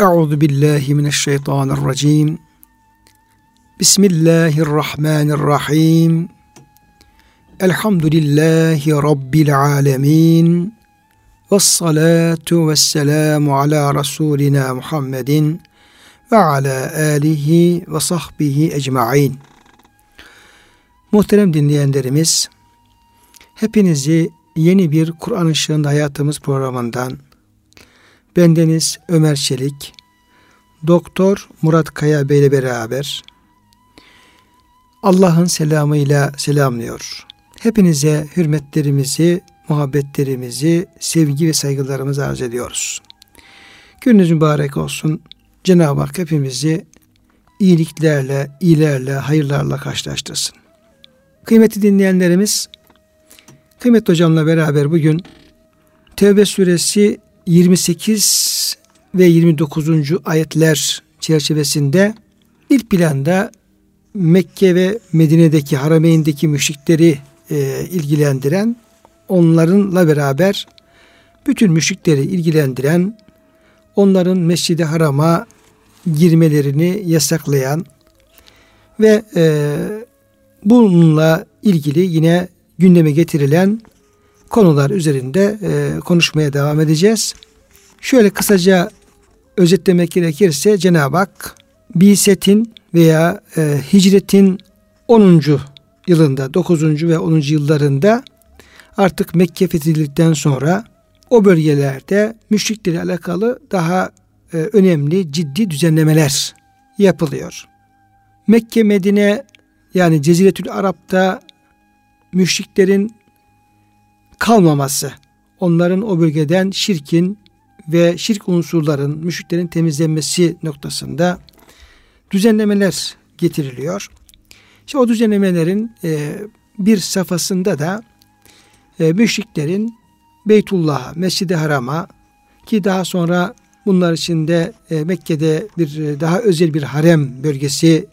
Euzu billahi mineşşeytanirracim. Bismillahirrahmanirrahim. Elhamdülillahi rabbil alamin. Ves salatu vesselamu ala rasulina Muhammedin ve ala alihi ve sahbihi ecmaîn. Muhterem dinleyenlerimiz, hepinizi yeni bir Kur'an ışığında hayatımız programından bendeniz Ömer Çelik, Doktor Murat Kaya Bey ile beraber Allah'ın selamıyla selamlıyor. Hepinize hürmetlerimizi, muhabbetlerimizi, sevgi ve saygılarımızı arz ediyoruz. Gününüz mübarek olsun. Cenab-ı Hak hepimizi iyiliklerle, iyilerle, hayırlarla karşılaştırsın. Kıymetli dinleyenlerimiz, kıymetli hocamla beraber bugün Tevbe suresi 28 ve 29. ayetler çerçevesinde ilk planda Mekke ve Medine'deki harameyndeki müşrikleri e, ilgilendiren, onlarınla beraber bütün müşrikleri ilgilendiren, onların Mescid-i Haram'a girmelerini yasaklayan ve e, bununla ilgili yine gündeme getirilen konular üzerinde e, konuşmaya devam edeceğiz. Şöyle kısaca özetlemek gerekirse Cenab-ı Hak Biset'in veya e, hicretin 10. yılında 9. ve 10. yıllarında artık Mekke fethedildikten sonra o bölgelerde müşriklerle alakalı daha e, önemli ciddi düzenlemeler yapılıyor. Mekke Medine yani Ceziretül Arap'ta müşriklerin kalmaması, onların o bölgeden şirkin ve şirk unsurların, müşriklerin temizlenmesi noktasında düzenlemeler getiriliyor. İşte o düzenlemelerin e, bir safhasında da e, müşriklerin Beytullah'a, Mescid-i Haram'a ki daha sonra bunlar içinde e, Mekke'de bir e, daha özel bir harem bölgesi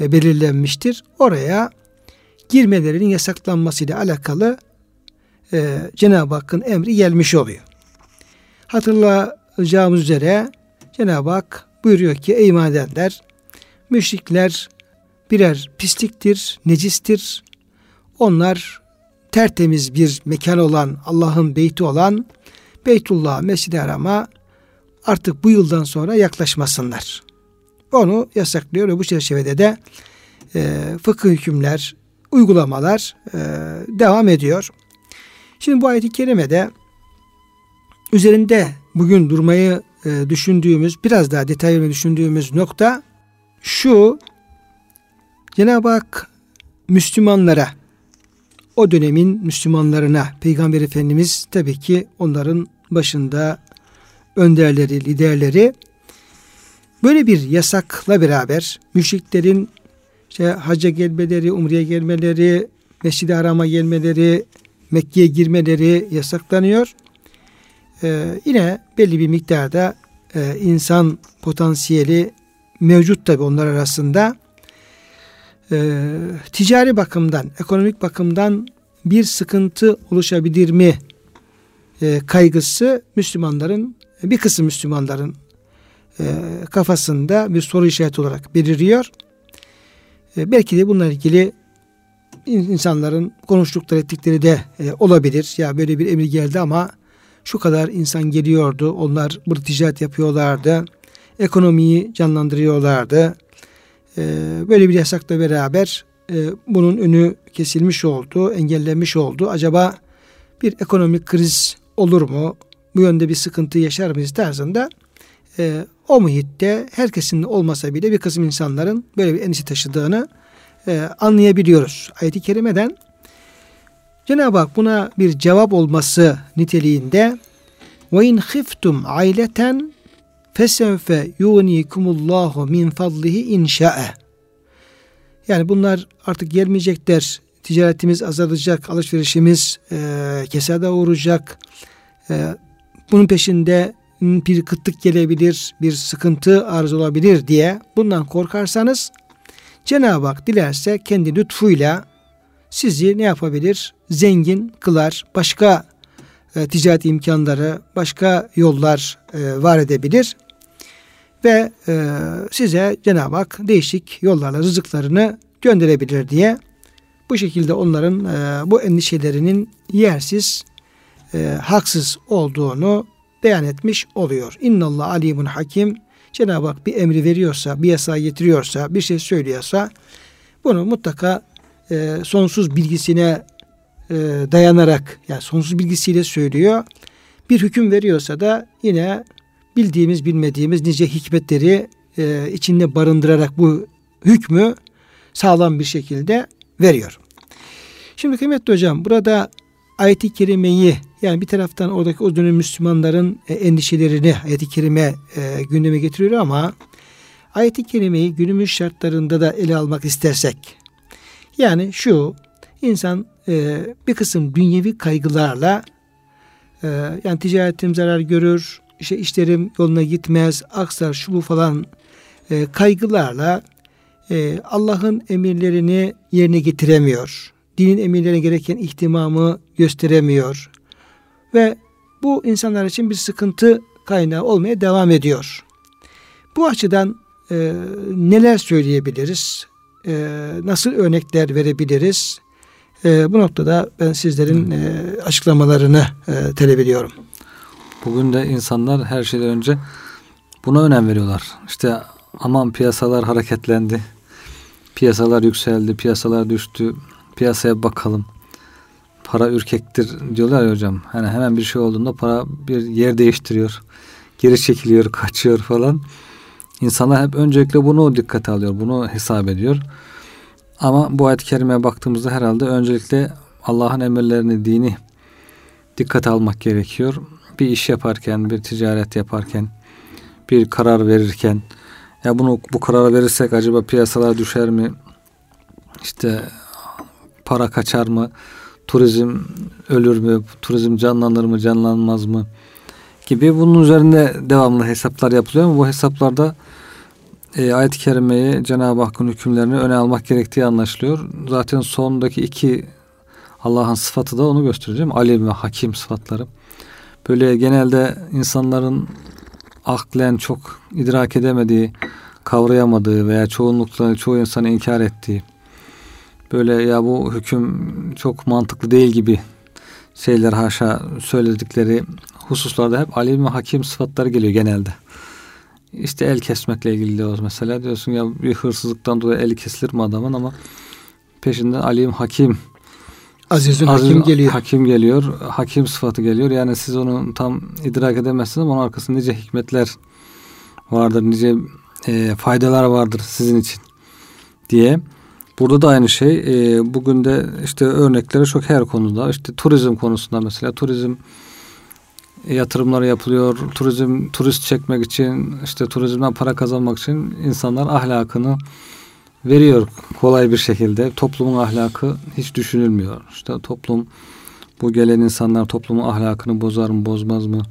e, belirlenmiştir. Oraya girmelerinin yasaklanmasıyla alakalı e, Cenab-ı Hakk'ın emri gelmiş oluyor. Hatırlayacağımız üzere Cenab-ı Hak buyuruyor ki ey iman edenler müşrikler birer pisliktir, necistir. Onlar tertemiz bir mekan olan, Allah'ın beyti olan Beytullah, Mescid-i Haram'a artık bu yıldan sonra yaklaşmasınlar. Onu yasaklıyor ve bu çerçevede de e, fıkıh hükümler, uygulamalar e, devam ediyor. Şimdi bu ayet-i kerimede üzerinde bugün durmayı e, düşündüğümüz, biraz daha detaylı düşündüğümüz nokta şu. Cenab-ı Hak Müslümanlara, o dönemin Müslümanlarına, Peygamber Efendimiz tabii ki onların başında önderleri, liderleri böyle bir yasakla beraber müşriklerin işte hacca gelmeleri, umreye gelmeleri, Mescid-i Haram'a gelmeleri, Mekke'ye girmeleri yasaklanıyor. Ee, yine belli bir miktarda e, insan potansiyeli mevcut tabi onlar arasında. Ee, ticari bakımdan, ekonomik bakımdan bir sıkıntı oluşabilir mi e, kaygısı Müslümanların, bir kısım Müslümanların e, kafasında bir soru işareti olarak beliriyor. E, belki de bununla ilgili insanların konuştukları ettikleri de e, olabilir. Ya böyle bir emir geldi ama şu kadar insan geliyordu. Onlar burada ticaret yapıyorlardı. Ekonomiyi canlandırıyorlardı. E, böyle bir yasakla beraber e, bunun önü kesilmiş oldu, engellenmiş oldu. Acaba bir ekonomik kriz olur mu? Bu yönde bir sıkıntı yaşar mıyız tarzında e, o muhitte herkesin olmasa bile bir kısım insanların böyle bir endişe taşıdığını e, anlayabiliyoruz. Ayet-i kerimeden Cenab-ı Hak buna bir cevap olması niteliğinde ve in khiftum aileten fesevfe yunikumullahu min fadlihi inşa'e yani bunlar artık gelmeyecekler. Ticaretimiz azalacak, alışverişimiz e, kesada uğrayacak. E, bunun peşinde bir kıtlık gelebilir, bir sıkıntı arz olabilir diye bundan korkarsanız Cenab-ı Hak dilerse kendi lütfuyla sizi ne yapabilir? Zengin kılar, başka e, ticaret imkanları, başka yollar e, var edebilir. ve e, size Cenab-ı Hak değişik yollarla rızıklarını gönderebilir diye bu şekilde onların e, bu endişelerinin yersiz, e, haksız olduğunu beyan etmiş oluyor. İnnallah alimun hakim. Cenab-ı Hak bir emri veriyorsa, bir yasa getiriyorsa, bir şey söylüyorsa bunu mutlaka e, sonsuz bilgisine e, dayanarak, yani sonsuz bilgisiyle söylüyor. Bir hüküm veriyorsa da yine bildiğimiz bilmediğimiz nice hikmetleri e, içinde barındırarak bu hükmü sağlam bir şekilde veriyor. Şimdi kıymetli hocam burada ayet-i kerimeyi yani bir taraftan oradaki o dönem Müslümanların e, endişelerini ayet-i kerime e, gündeme getiriyor ama ayet-i kerimeyi günümüz şartlarında da ele almak istersek yani şu insan e, bir kısım dünyevi kaygılarla e, yani ticaretim zarar görür, işte işlerim yoluna gitmez, aksar şu bu falan e, kaygılarla e, Allah'ın emirlerini yerine getiremiyor. Dinin emirlerine gereken ihtimamı gösteremiyor. Ve bu insanlar için bir sıkıntı kaynağı olmaya devam ediyor. Bu açıdan e, neler söyleyebiliriz? E, nasıl örnekler verebiliriz? E, bu noktada ben sizlerin e, açıklamalarını e, talep ediyorum. Bugün de insanlar her şeyden önce buna önem veriyorlar. İşte aman piyasalar hareketlendi. Piyasalar yükseldi, piyasalar düştü. Piyasaya bakalım. Para ürkektir diyorlar ya hocam. Hani hemen bir şey olduğunda para bir yer değiştiriyor. Geri çekiliyor, kaçıyor falan. İnsanlar hep öncelikle bunu dikkate alıyor. Bunu hesap ediyor. Ama bu ayet-i kerimeye baktığımızda herhalde öncelikle Allah'ın emirlerini, dini dikkate almak gerekiyor. Bir iş yaparken, bir ticaret yaparken, bir karar verirken ya bunu bu kararı verirsek acaba piyasalar düşer mi? İşte para kaçar mı? Turizm ölür mü? Turizm canlanır mı? Canlanmaz mı? Gibi bunun üzerinde devamlı hesaplar yapılıyor ama bu hesaplarda e, ayet-i kerimeyi Cenab-ı Hakk'ın hükümlerini öne almak gerektiği anlaşılıyor. Zaten sondaki iki Allah'ın sıfatı da onu göstereceğim. Alim ve hakim sıfatları. Böyle genelde insanların aklen çok idrak edemediği, kavrayamadığı veya çoğunlukla çoğu insan inkar ettiği böyle ya bu hüküm çok mantıklı değil gibi şeyler haşa söyledikleri hususlarda hep alim ve hakim sıfatları geliyor genelde. İşte el kesmekle ilgili diyoruz mesela. Diyorsun ya bir hırsızlıktan dolayı el kesilir mi adamın ama peşinden alim hakim Azizün Aziz, hakim geliyor. Hakim geliyor. Hakim sıfatı geliyor. Yani siz onu tam idrak edemezsiniz ama onun arkasında nice hikmetler vardır. Nice e, faydalar vardır sizin için diye. Burada da aynı şey. E, bugün de işte örnekleri çok her konuda. İşte turizm konusunda mesela turizm yatırımları yapılıyor. Turizm turist çekmek için işte turizmden para kazanmak için insanlar ahlakını veriyor kolay bir şekilde. Toplumun ahlakı hiç düşünülmüyor. İşte toplum bu gelen insanlar toplumun ahlakını bozar mı bozmaz mı?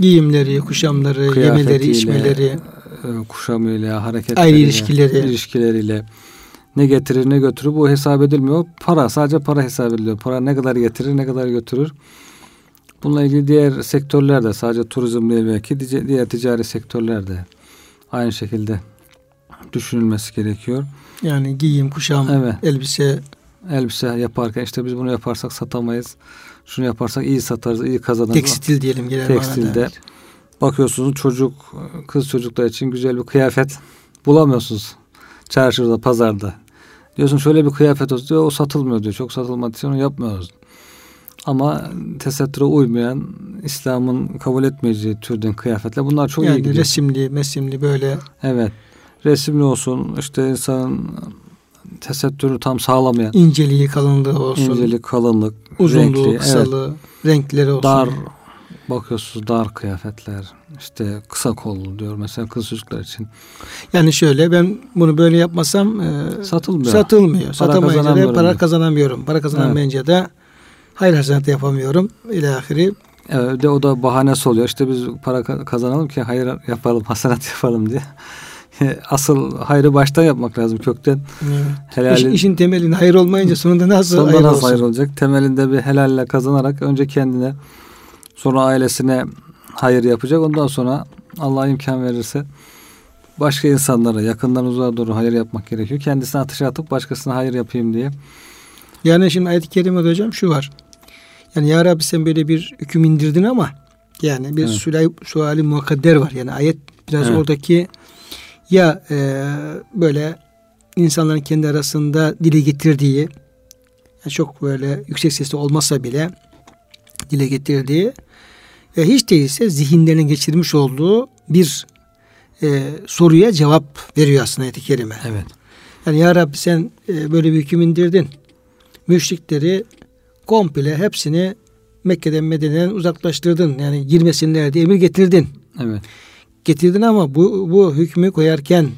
Giyimleri, kuşamları, yemeleri, içmeleri, e, kuşamıyla, hareketleriyle, aile ilişkileri. ilişkileriyle ne getirir ne götürür bu hesap edilmiyor. Para sadece para hesap ediliyor. Para ne kadar getirir ne kadar götürür. Bununla ilgili diğer sektörlerde sadece turizm değil belki diğer ticari sektörlerde aynı şekilde düşünülmesi gerekiyor. Yani giyim, kuşam, evet. elbise. Elbise yaparken işte biz bunu yaparsak satamayız. Şunu yaparsak iyi satarız, iyi kazanırız. Tekstil diyelim genel Tekstilde. Bakıyorsunuz çocuk, kız çocuklar için güzel bir kıyafet bulamıyorsunuz. Çarşıda, pazarda. Diyorsun şöyle bir kıyafet olsun diyor, o satılmıyor diyor. Çok satılmadığı için onu yapmıyoruz. Ama tesettüre uymayan, İslam'ın kabul etmeyeceği türden kıyafetler bunlar çok yani iyi gidiyor. resimli, mesimli böyle. Evet. Resimli olsun, işte insanın tesettürü tam sağlamayan. İnceliği, kalınlığı olsun. İncelik, kalınlık, uzunluğu, renkli, kısalığı, evet. renkleri olsun. Dar, bakıyorsunuz dar kıyafetler, işte kısa kollu diyor mesela kız çocuklar için. Yani şöyle ben bunu böyle yapmasam e, satılmıyor. Satılmıyor. Para Satamayınca da para kazanamıyorum. Para kazanamayınca evet. da hayır hasenat yapamıyorum. İlahiri. Evet, de o da bahanesi oluyor. İşte biz para kazanalım ki hayır yapalım, hasenat yapalım diye. Asıl hayrı baştan yapmak lazım kökten. Evet. Helalin, İş, işin temelinde hayır olmayınca sonunda nasıl sonunda hayır nasıl olsun? hayır olacak? Temelinde bir helalle kazanarak önce kendine sonra ailesine hayır yapacak. Ondan sonra Allah imkan verirse başka insanlara yakından uzağa doğru hayır yapmak gerekiyor. Kendisine ateşe atıp başkasına hayır yapayım diye. Yani şimdi ayet-i kerimede hocam şu var. Yani ya Rabbi sen böyle bir hüküm indirdin ama yani bir evet. suali, suali mukadder var. Yani ayet biraz evet. oradaki ya e, böyle insanların kendi arasında dile getirdiği yani çok böyle yüksek sesli olmasa bile dile getirdiği ve hiç değilse zihinlerinin geçirmiş olduğu bir e, soruya cevap veriyor aslında ayet-i kerime. Evet. Yani ya Rabbi sen e, böyle bir hüküm indirdin. Müşrikleri komple hepsini Mekke'den Medine'den uzaklaştırdın. Yani girmesinler diye emir getirdin. Evet. Getirdin ama bu, bu hükmü koyarken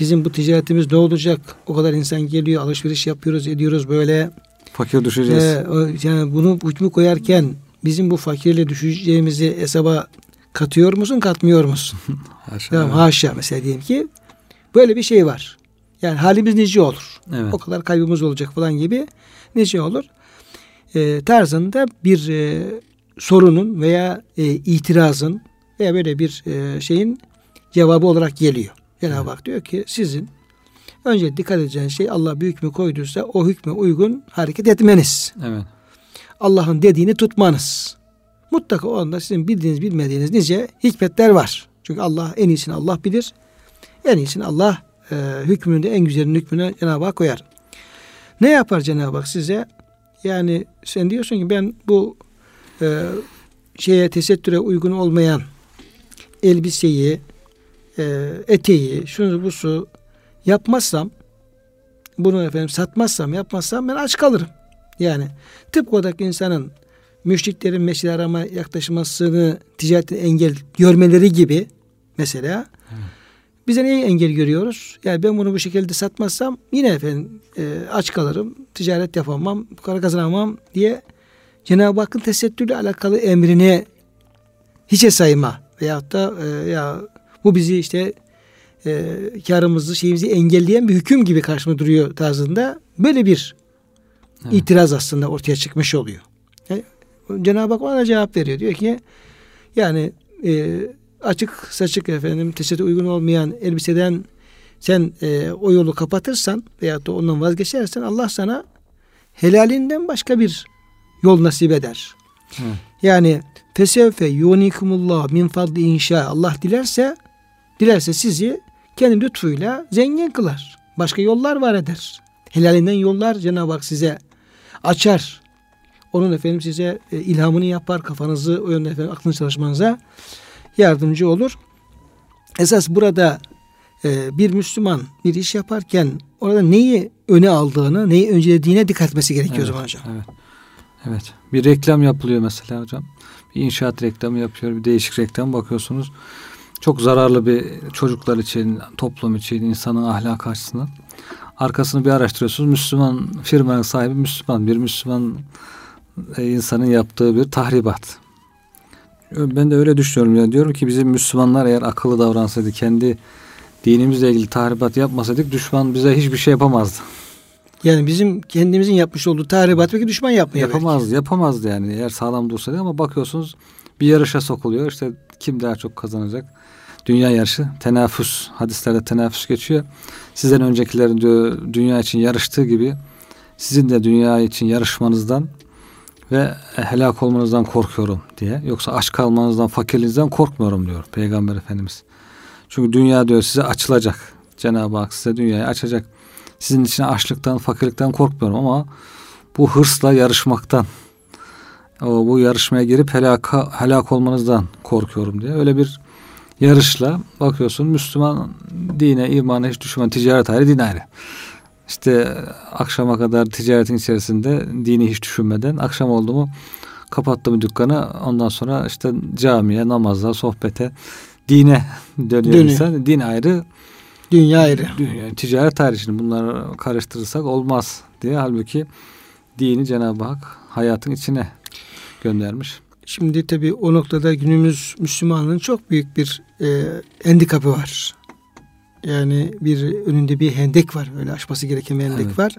bizim bu ticaretimiz ne olacak? O kadar insan geliyor, alışveriş yapıyoruz, ediyoruz böyle. Fakir düşeceğiz. Ee, yani bunu hükmü koyarken bizim bu fakirle düşeceğimizi hesaba katıyor musun, katmıyor musun? haşa. Tamam, haşa mesela diyelim ki böyle bir şey var. Yani halimiz nice olur. Evet. O kadar kaybımız olacak falan gibi nice olur. E, tarzında bir e, sorunun veya e, itirazın veya böyle bir e, şeyin cevabı olarak geliyor. Cenab-ı evet. Hak diyor ki sizin önce dikkat edeceğiniz şey Allah bir hükmü koyduysa o hükme uygun hareket etmeniz. Evet. Allah'ın dediğini tutmanız. Mutlaka o anda sizin bildiğiniz bilmediğiniz nice hikmetler var. Çünkü Allah en iyisini Allah bilir. En iyisini Allah e, hükmünde en güzelin hükmüne Cenab-ı Hak koyar. Ne yapar Cenab-ı Hak size? Yani sen diyorsun ki ben bu e, şeye tesettüre uygun olmayan elbiseyi, e, eteği, şunu bu su yapmazsam, bunu efendim satmazsam, yapmazsam ben aç kalırım. Yani tıpkı oradaki insanın müşriklerin meşri arama yaklaşmasını ticaretin engel görmeleri gibi mesela. Bize neyi engel görüyoruz? Yani ben bunu bu şekilde satmazsam yine efendim e, aç kalırım, ticaret yapamam, para kazanamam diye Cenab-ı Hakk'ın tesettürle alakalı emrini hiçe sayma veyahut da e, ya bu bizi işte e, karımızı şeyimizi engelleyen bir hüküm gibi karşıma duruyor tarzında böyle bir evet. itiraz aslında ortaya çıkmış oluyor. Yani, Cenab-ı Hak ona cevap veriyor. Diyor ki yani e, açık saçık efendim tesettür uygun olmayan elbiseden sen e, o yolu kapatırsan veyahut da ondan vazgeçersen Allah sana helalinden başka bir yol nasip eder. Hı. Yani fesevfe yunikumullah min fadli inşa Allah dilerse dilerse sizi kendi lütfuyla zengin kılar. Başka yollar var eder. Helalinden yollar Cenab-ı Hak size açar. Onun efendim size e, ilhamını yapar. Kafanızı o yönde efendim aklınız çalışmanıza yardımcı olur. Esas burada e, bir Müslüman bir iş yaparken orada neyi öne aldığını, neyi öncelediğine dikkat etmesi gerekiyor evet, o zaman hocam. Evet. Evet. Bir reklam yapılıyor mesela hocam. Bir inşaat reklamı yapıyor. Bir değişik reklam bakıyorsunuz. Çok zararlı bir çocuklar için, toplum için, insanın ahlakı açısından. Arkasını bir araştırıyorsunuz. Müslüman firmanın sahibi Müslüman. Bir Müslüman e, insanın yaptığı bir tahribat. Ben de öyle düşünüyorum ya. Diyorum ki bizim Müslümanlar eğer akıllı davransaydı, kendi dinimizle ilgili tahribat yapmasaydık düşman bize hiçbir şey yapamazdı. Yani bizim kendimizin yapmış olduğu tahribat belki düşman yapmıyor. Yapamaz, belki. yapamazdı yani eğer sağlam dursaydı ama bakıyorsunuz bir yarışa sokuluyor. İşte kim daha çok kazanacak? Dünya yarışı, tenaffüs, hadislerde tenaffüs geçiyor. Sizden öncekilerin diyor dünya için yarıştığı gibi sizin de dünya için yarışmanızdan ve helak olmanızdan korkuyorum diye. Yoksa aç kalmanızdan, fakirliğinizden korkmuyorum diyor Peygamber Efendimiz. Çünkü dünya diyor size açılacak. Cenab-ı Hak size dünyayı açacak. Sizin için açlıktan, fakirlikten korkmuyorum ama bu hırsla yarışmaktan, bu yarışmaya girip helaka, helak olmanızdan korkuyorum diye. Öyle bir yarışla bakıyorsun Müslüman dine, imana hiç düşman, ticaret ayrı, din ayrı. İşte akşama kadar ticaretin içerisinde dini hiç düşünmeden akşam oldu mu kapattı mı dükkanı ondan sonra işte camiye, namaza, sohbete, dine dönüyor Dönüyor. insan. Din ayrı, Dünya ayrı. Dünya, ticaret tarihini bunları karıştırırsak olmaz diye. Halbuki dini Cenab-ı Hak hayatın içine göndermiş. Şimdi tabi o noktada günümüz Müslümanlığın çok büyük bir e, handikapı var. Yani bir önünde bir hendek var. Öyle aşması gereken bir hendek evet. var.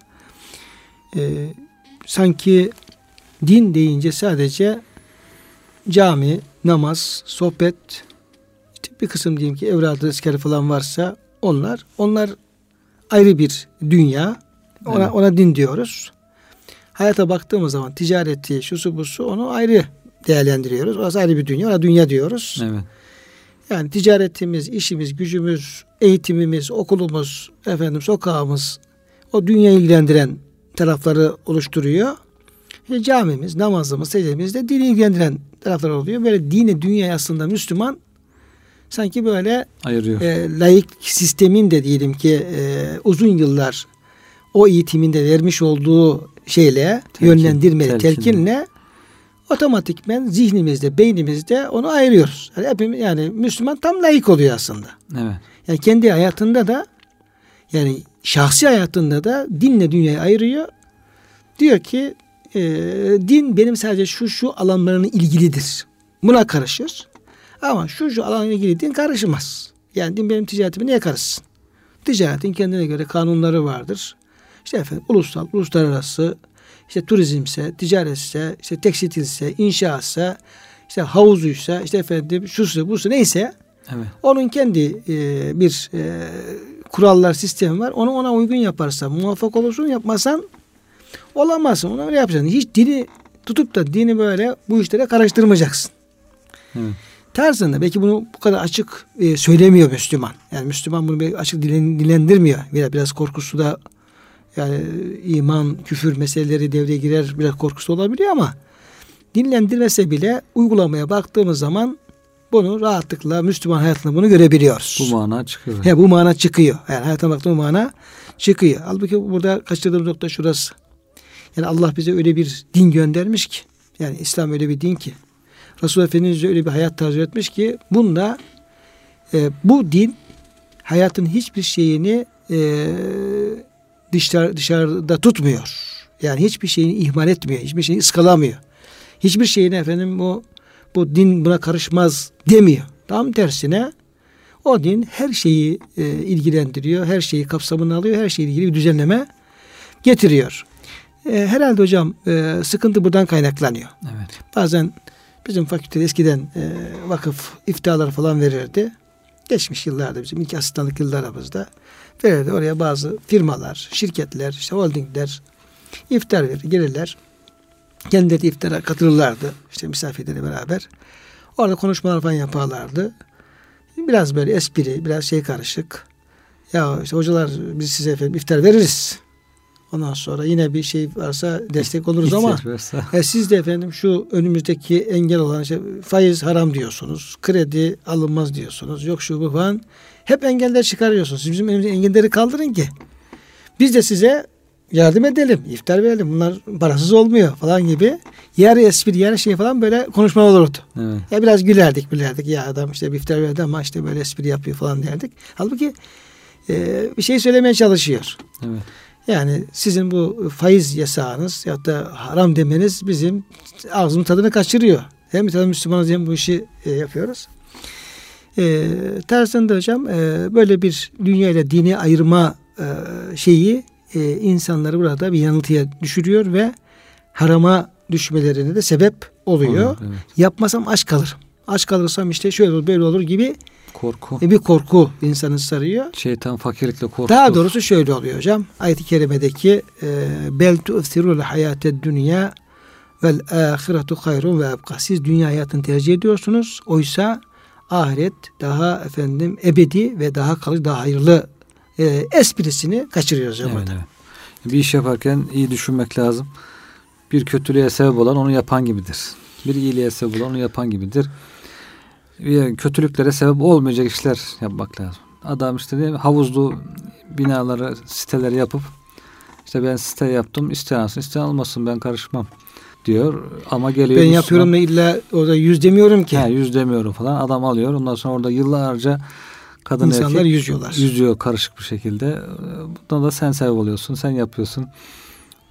E, sanki din deyince sadece cami, namaz, sohbet, bir kısım diyelim ki evradı askeri falan varsa onlar onlar ayrı bir dünya. Ona, evet. ona din diyoruz. Hayata baktığımız zaman ticareti, şusu busu onu ayrı değerlendiriyoruz. Orası ayrı bir dünya. Ona dünya diyoruz. Evet. Yani ticaretimiz, işimiz, gücümüz, eğitimimiz, okulumuz, efendim sokağımız o dünya ilgilendiren tarafları oluşturuyor. İşte camimiz, namazımız, secdemiz de dini ilgilendiren taraflar oluyor. Böyle dini dünya aslında Müslüman sanki böyle ayırıyor. E, layık sistemin de diyelim ki e, uzun yıllar o eğitiminde vermiş olduğu şeyle telkin, yönlendirmeli telkinle, telkinle otomatikmen zihnimizde, beynimizde onu ayırıyoruz. Yani, hepimiz, yani Müslüman tam layık oluyor aslında. Evet. Yani kendi hayatında da yani şahsi hayatında da dinle dünyayı ayırıyor. Diyor ki e, din benim sadece şu şu alanlarına ilgilidir. Buna karışır. Ama şu şu alanla ilgili din karışmaz. Yani din benim ticaretime niye karışsın? Ticaretin kendine göre kanunları vardır. İşte efendim ulusal, uluslararası, işte turizmse, ticaretse, işte tekstilse, inşaatsa, işte havuzuysa, işte efendim şusu, busu neyse evet. onun kendi e, bir e, kurallar, sistemi var. Onu ona uygun yaparsan, muvaffak olursun, yapmasan olamazsın. Ona öyle yapacaksın. Hiç dini tutup da dini böyle bu işlere karıştırmayacaksın. Evet. Tersinde belki bunu bu kadar açık e, söylemiyor Müslüman. Yani Müslüman bunu açık dilendirmiyor. Biraz, biraz korkusu da yani iman, küfür meseleleri devreye girer biraz korkusu olabiliyor ama dinlendirmese bile uygulamaya baktığımız zaman bunu rahatlıkla Müslüman hayatında bunu görebiliyoruz. Bu mana çıkıyor. He, bu mana çıkıyor. Yani hayatına baktığımız mana çıkıyor. Halbuki burada kaçırdığımız nokta şurası. Yani Allah bize öyle bir din göndermiş ki yani İslam öyle bir din ki Resul Efendimiz öyle bir hayat tarzı etmiş ki bunda e, bu din hayatın hiçbir şeyini e, dışarı, dışarıda tutmuyor. Yani hiçbir şeyini ihmal etmiyor. Hiçbir şeyini ıskalamıyor. Hiçbir şeyini efendim bu bu din buna karışmaz demiyor. Tam tersine o din her şeyi e, ilgilendiriyor. Her şeyi kapsamına alıyor. Her şeyle ilgili bir düzenleme getiriyor. E, herhalde hocam e, sıkıntı buradan kaynaklanıyor. Evet. Bazen bizim fakültede eskiden e, vakıf iftihalar falan verirdi. Geçmiş yıllarda bizim ilk asistanlık yıllarımızda verirdi. Oraya bazı firmalar, şirketler, işte holdingler iftar verir, gelirler. Kendileri de iftara katılırlardı. İşte misafirleri beraber. Orada konuşmalar falan yaparlardı. Biraz böyle espri, biraz şey karışık. Ya işte hocalar biz size efendim iftar veririz. Ondan sonra yine bir şey varsa destek oluruz ama e, siz de efendim şu önümüzdeki engel olan işte faiz haram diyorsunuz. Kredi alınmaz diyorsunuz. Yok şu bu falan. Hep engeller çıkarıyorsunuz. Siz bizim önümüzde engelleri kaldırın ki biz de size yardım edelim. iftar verelim. Bunlar parasız olmuyor falan gibi. Yer espri, yer şey falan böyle konuşma olurdu. Evet. Ya biraz gülerdik, gülerdik. Ya adam işte bir iftar verdi ama işte böyle espri yapıyor falan derdik. Halbuki e, bir şey söylemeye çalışıyor. Evet. Yani sizin bu faiz yasağınız ya da haram demeniz bizim ağzımın tadını kaçırıyor. Hem tabii Müslümanız hem bu işi e, yapıyoruz. E, tersinde hocam e, böyle bir dünya ile dini ayırma e, şeyi e, insanları burada bir yanıltıya düşürüyor ve harama düşmelerine de sebep oluyor. Olur, evet. Yapmasam aç kalırım. Aç kalırsam işte şöyle olur böyle olur gibi korku. E, bir korku insanı sarıyor. Şeytan fakirlikle korkutur. Daha doğrusu şöyle oluyor hocam. Ayet-i kerimedeki e, bel tu'thirul hayate dünya vel ahiretu hayrun ve ebka. Siz dünya hayatını tercih ediyorsunuz. Oysa ahiret daha efendim ebedi ve daha kalıcı, daha hayırlı e, esprisini kaçırıyoruz. Evet, evet. Bir iş yaparken iyi düşünmek lazım. Bir kötülüğe sebep olan onu yapan gibidir. Bir iyiliğe sebep olan onu yapan gibidir kötülüklere sebep olmayacak işler yapmak lazım. Adam işte değil mi, havuzlu binaları, siteleri yapıp işte ben site yaptım, isteyen alsın, isteyen almasın ben karışmam diyor. Ama geliyor. Ben yapıyorum da illa orada yüz demiyorum ki. He, yüz demiyorum falan. Adam alıyor. Ondan sonra orada yıllarca kadın İnsanlar erkek yüzüyorlar. Yüzüyor karışık bir şekilde. Bunda da sen sebep oluyorsun. Sen yapıyorsun.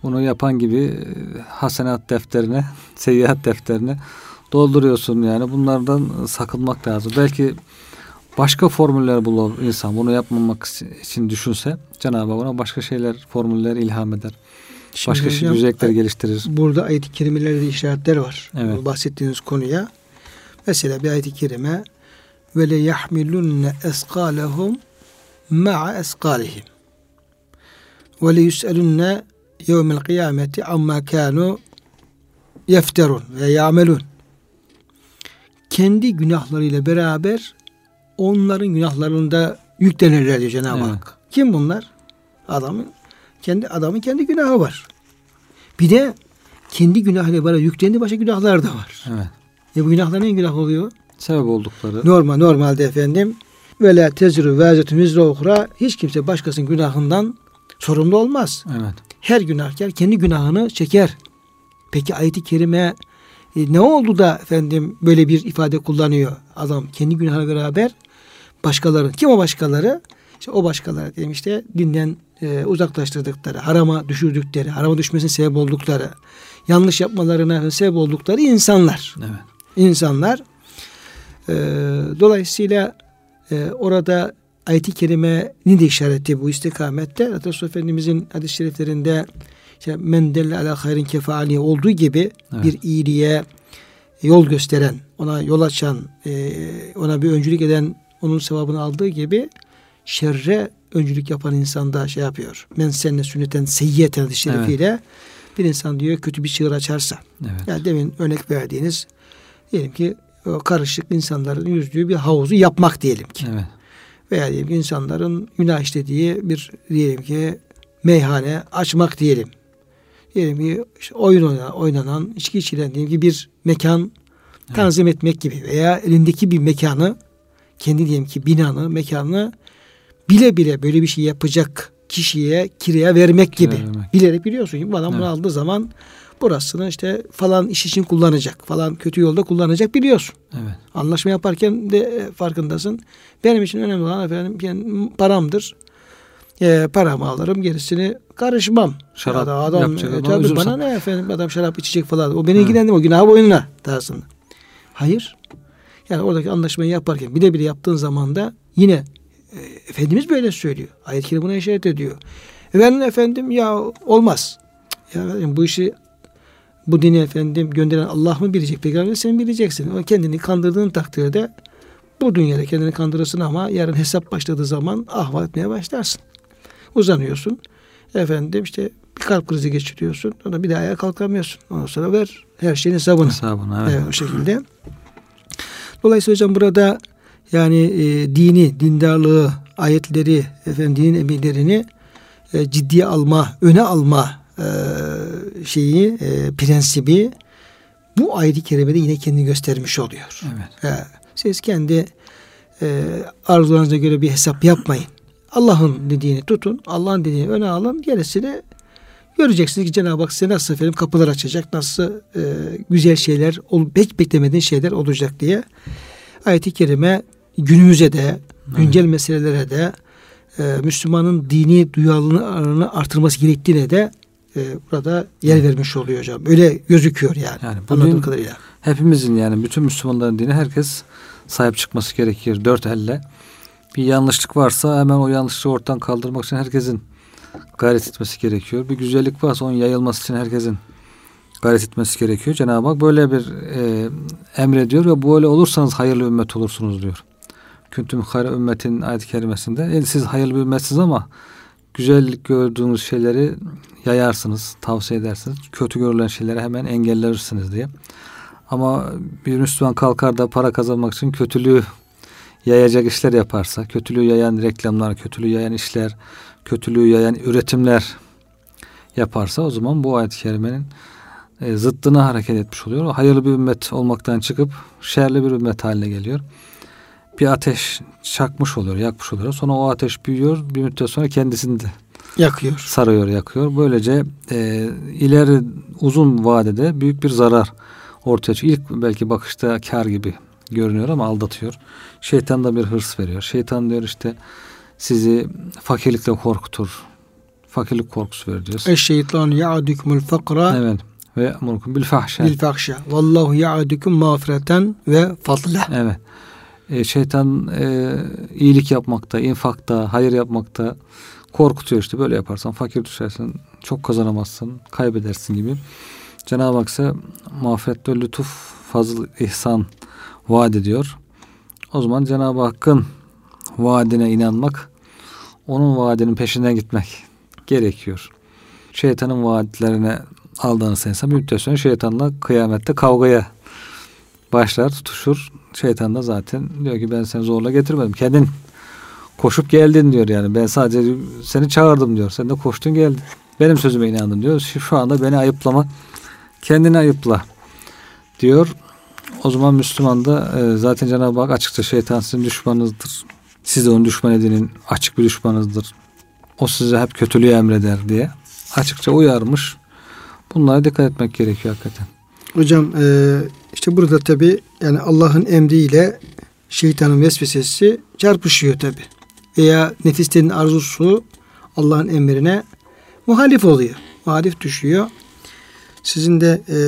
Bunu yapan gibi e, hasenat defterine, seyyiat defterine dolduruyorsun yani. Bunlardan sakınmak lazım. Belki başka formüller bulur insan. Bunu yapmamak için düşünse Cenab-ı Hak ona başka şeyler, formüller ilham eder. Şimdi başka hocam, güzellikler geliştirir. Burada ayet-i kerimelerde işaretler var. Evet. Bahsettiğiniz konuya. Mesela bir ayet-i kerime ve le yahmilunne eskalehum ma'a eskalihim ve le yus'elunne yevmel kıyameti amma kanu yefterun ve ya'melun kendi günahlarıyla beraber onların günahlarında yüklenirler diyor Cenab-ı evet. Hak. Kim bunlar? Adamın kendi adamın kendi günahı var. Bir de kendi günahıyla beraber yüklendiği başka günahlar da var. Evet. Ya bu günahlar ne günah oluyor? Sebep oldukları. Normal normalde efendim ve la tezru vazetun vizra hiç kimse başkasının günahından sorumlu olmaz. Evet. Her günahkar kendi günahını çeker. Peki ayet-i kerime e, ne oldu da efendim böyle bir ifade kullanıyor adam kendi günahına beraber başkaları kim o başkaları işte o başkaları diyelim işte dinden e, uzaklaştırdıkları harama düşürdükleri harama düşmesine sebep oldukları yanlış yapmalarına sebep oldukları insanlar evet. insanlar e, dolayısıyla e, orada ayet-i kerimenin de işareti bu istikamette Resulullah Efendimizin hadis-i şeriflerinde işte men delle ala hayrin kefali olduğu gibi evet. bir iyiliğe yol gösteren, ona yol açan, e, ona bir öncülük eden onun sevabını aldığı gibi şerre öncülük yapan insan da şey yapıyor. Men senne sünneten seyyiyeten şerifiyle evet. bir insan diyor kötü bir çığır açarsa. Evet. Yani demin örnek verdiğiniz diyelim ki o karışık insanların yüzdüğü bir havuzu yapmak diyelim ki. Evet. Veya diyelim ki insanların günah işlediği bir diyelim ki meyhane açmak diyelim diyelim ki işte oyun oynanan, oynanan içki içilen diyelim ki bir mekan tanzim evet. etmek gibi veya elindeki bir mekanı kendi diyelim ki binanı, mekanını bile bile böyle bir şey yapacak kişiye kiraya vermek gibi. Vermek. Bilerek biliyorsun ki bu adam evet. bunu aldığı zaman burasını işte falan iş için kullanacak. Falan kötü yolda kullanacak biliyorsun. Evet. Anlaşma yaparken de farkındasın. Benim için önemli olan efendim yani paramdır e, paramı alırım gerisini karışmam. Şarap ya adam, yapacak e, tabii bana ne efendim adam şarap içecek falan. O beni ilgilendirmiyor. O günah boyununa tarzında. Hayır. Yani oradaki anlaşmayı yaparken bile bile yaptığın zaman da yine e, Efendimiz böyle söylüyor. Ayet-i buna işaret ediyor. E ben efendim ya olmaz. Ya efendim, bu işi bu dini efendim gönderen Allah mı bilecek? Peygamber sen bileceksin. O kendini kandırdığın takdirde bu dünyada kendini kandırırsın ama yarın hesap başladığı zaman ahval etmeye başlarsın. Uzanıyorsun. Efendim işte bir kalp krizi geçiriyorsun. Sonra bir daha ayağa kalkamıyorsun. Ondan sonra ver her şeyin hesabını. Hesabını evet. evet o şekilde. Dolayısıyla hocam burada yani e, dini, dindarlığı, ayetleri, efendim dinin emirlerini e, ciddiye alma, öne alma e, şeyi, e, prensibi bu ayet-i kerimede yine kendini göstermiş oluyor. Evet. E, siz kendi e, arzularınıza göre bir hesap yapmayın. Allah'ın dediğini tutun. Allah'ın dediğini öne alın. Gerisini göreceksiniz ki Cenab-ı Hak size nasıl efendim kapılar açacak. Nasıl e, güzel şeyler, pek beklemediğin şeyler olacak diye. Ayet-i Kerime günümüze de, güncel evet. meselelere de e, Müslümanın dini duyarlılığını artırması gerektiğine de e, burada yer vermiş oluyor hocam. Öyle gözüküyor yani. Yani anladığım kadarıyla. Hepimizin yani bütün Müslümanların dini herkes sahip çıkması gerekir. Dört elle bir yanlışlık varsa hemen o yanlışlığı ortadan kaldırmak için herkesin gayret etmesi gerekiyor. Bir güzellik varsa onun yayılması için herkesin gayret etmesi gerekiyor. Cenab-ı Hak böyle bir e, emrediyor ve böyle olursanız hayırlı ümmet olursunuz diyor. Küntüm hayra ümmetin ayet-i kerimesinde. Yani siz hayırlı bir ümmetsiniz ama güzellik gördüğünüz şeyleri yayarsınız, tavsiye edersiniz. Kötü görülen şeyleri hemen engellersiniz diye. Ama bir Müslüman kalkar da para kazanmak için kötülüğü yayacak işler yaparsa, kötülüğü yayan reklamlar, kötülüğü yayan işler, kötülüğü yayan üretimler yaparsa o zaman bu ayet-i kerimenin e, zıttına hareket etmiş oluyor. Hayırlı bir ümmet olmaktan çıkıp şerli bir ümmet haline geliyor. Bir ateş çakmış oluyor, yakmış oluyor. Sonra o ateş büyüyor, bir müddet sonra kendisini de yakıyor. Sarıyor, yakıyor. Böylece e, ileri uzun vadede büyük bir zarar ortaya çıkıyor. İlk belki bakışta kar gibi görünüyor ama aldatıyor. Şeytan da bir hırs veriyor. Şeytan diyor işte sizi fakirlikle korkutur. Fakirlik korkusu verir diyor. Eşşeytan ya'dukumul fakra. Evet. Ve emurkum bil fahşa. Bil fahşa. Vallahu ya'dukum mağfireten ve fadla. Evet. E, şeytan e, iyilik yapmakta, infakta, hayır yapmakta korkutuyor işte. Böyle yaparsan fakir düşersin, çok kazanamazsın, kaybedersin gibi. Cenab-ı Hak ise mağfiret ve lütuf, fazıl, ihsan vaat ediyor. O zaman Cenab-ı Hakk'ın vaadine inanmak, onun vaadinin peşinden gitmek gerekiyor. Şeytanın vaatlerine aldanırsa insan müddet sonra şeytanla kıyamette kavgaya başlar, tutuşur. Şeytan da zaten diyor ki ben seni zorla getirmedim. Kendin koşup geldin diyor yani. Ben sadece seni çağırdım diyor. Sen de koştun geldin. Benim sözüme inandın diyor. Şu anda beni ayıplama. Kendini ayıpla diyor. O zaman Müslüman da e, zaten Cenab-ı Hak açıkça şeytan sizin düşmanınızdır. Siz de onun düşman edinin açık bir düşmanınızdır. O size hep kötülüğü emreder diye açıkça uyarmış. Bunlara dikkat etmek gerekiyor hakikaten. Hocam e, işte burada tabi yani Allah'ın emriyle şeytanın vesvesesi çarpışıyor tabi. Veya nefislerin arzusu Allah'ın emrine muhalif oluyor. Muhalif düşüyor. Sizin de e,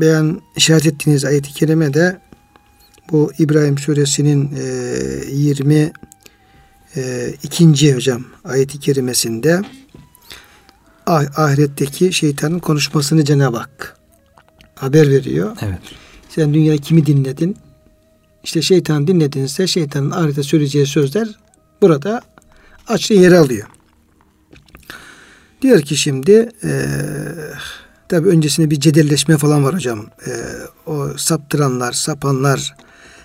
beyan işaret ettiğiniz ayet-i kerime de bu İbrahim suresinin e, 20 e, ikinci hocam ayet-i kerimesinde ah, ahiretteki şeytanın konuşmasını Cenab-ı Hak haber veriyor. Evet. Sen dünyada kimi dinledin? İşte şeytan dinledinse şeytanın ahirete söyleyeceği sözler burada açık yer alıyor. Diyor ki şimdi e, tabi öncesinde bir cedelleşme falan var hocam. E, o saptıranlar, sapanlar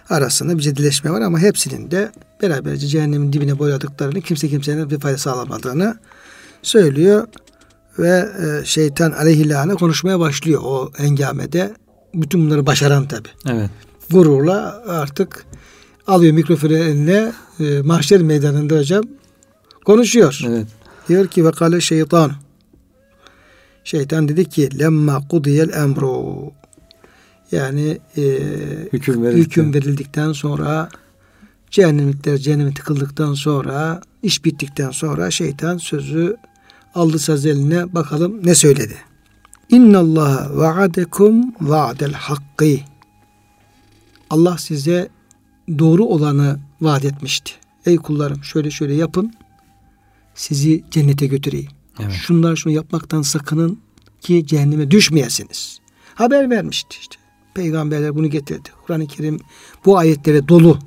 arasında bir cedelleşme var ama hepsinin de beraberce cehennemin dibine boyadıklarını kimse kimsenin bir fayda sağlamadığını söylüyor ve e, şeytan aleyhillâne konuşmaya başlıyor o engamede. Bütün bunları başaran tabi. Evet. Gururla artık alıyor mikrofonu eline e, mahşer meydanında hocam konuşuyor. Evet. Diyor ki ve kale şeytan. Şeytan dedi ki lemma kudiyel emru. Yani e, hüküm, verildikten. hüküm verildikten sonra cehennemlikler cehenneme tıkıldıktan sonra iş bittikten sonra şeytan sözü aldı saz eline bakalım ne söyledi. İnna Allah va'adekum va'del hakkı. Allah size doğru olanı vaat etmişti. Ey kullarım şöyle şöyle yapın. Sizi cennete götüreyim. Evet. Şunlar şunu yapmaktan sakının ki cehenneme düşmeyesiniz. Haber vermişti işte. Peygamberler bunu getirdi. Kur'an-ı Kerim bu ayetlere dolu.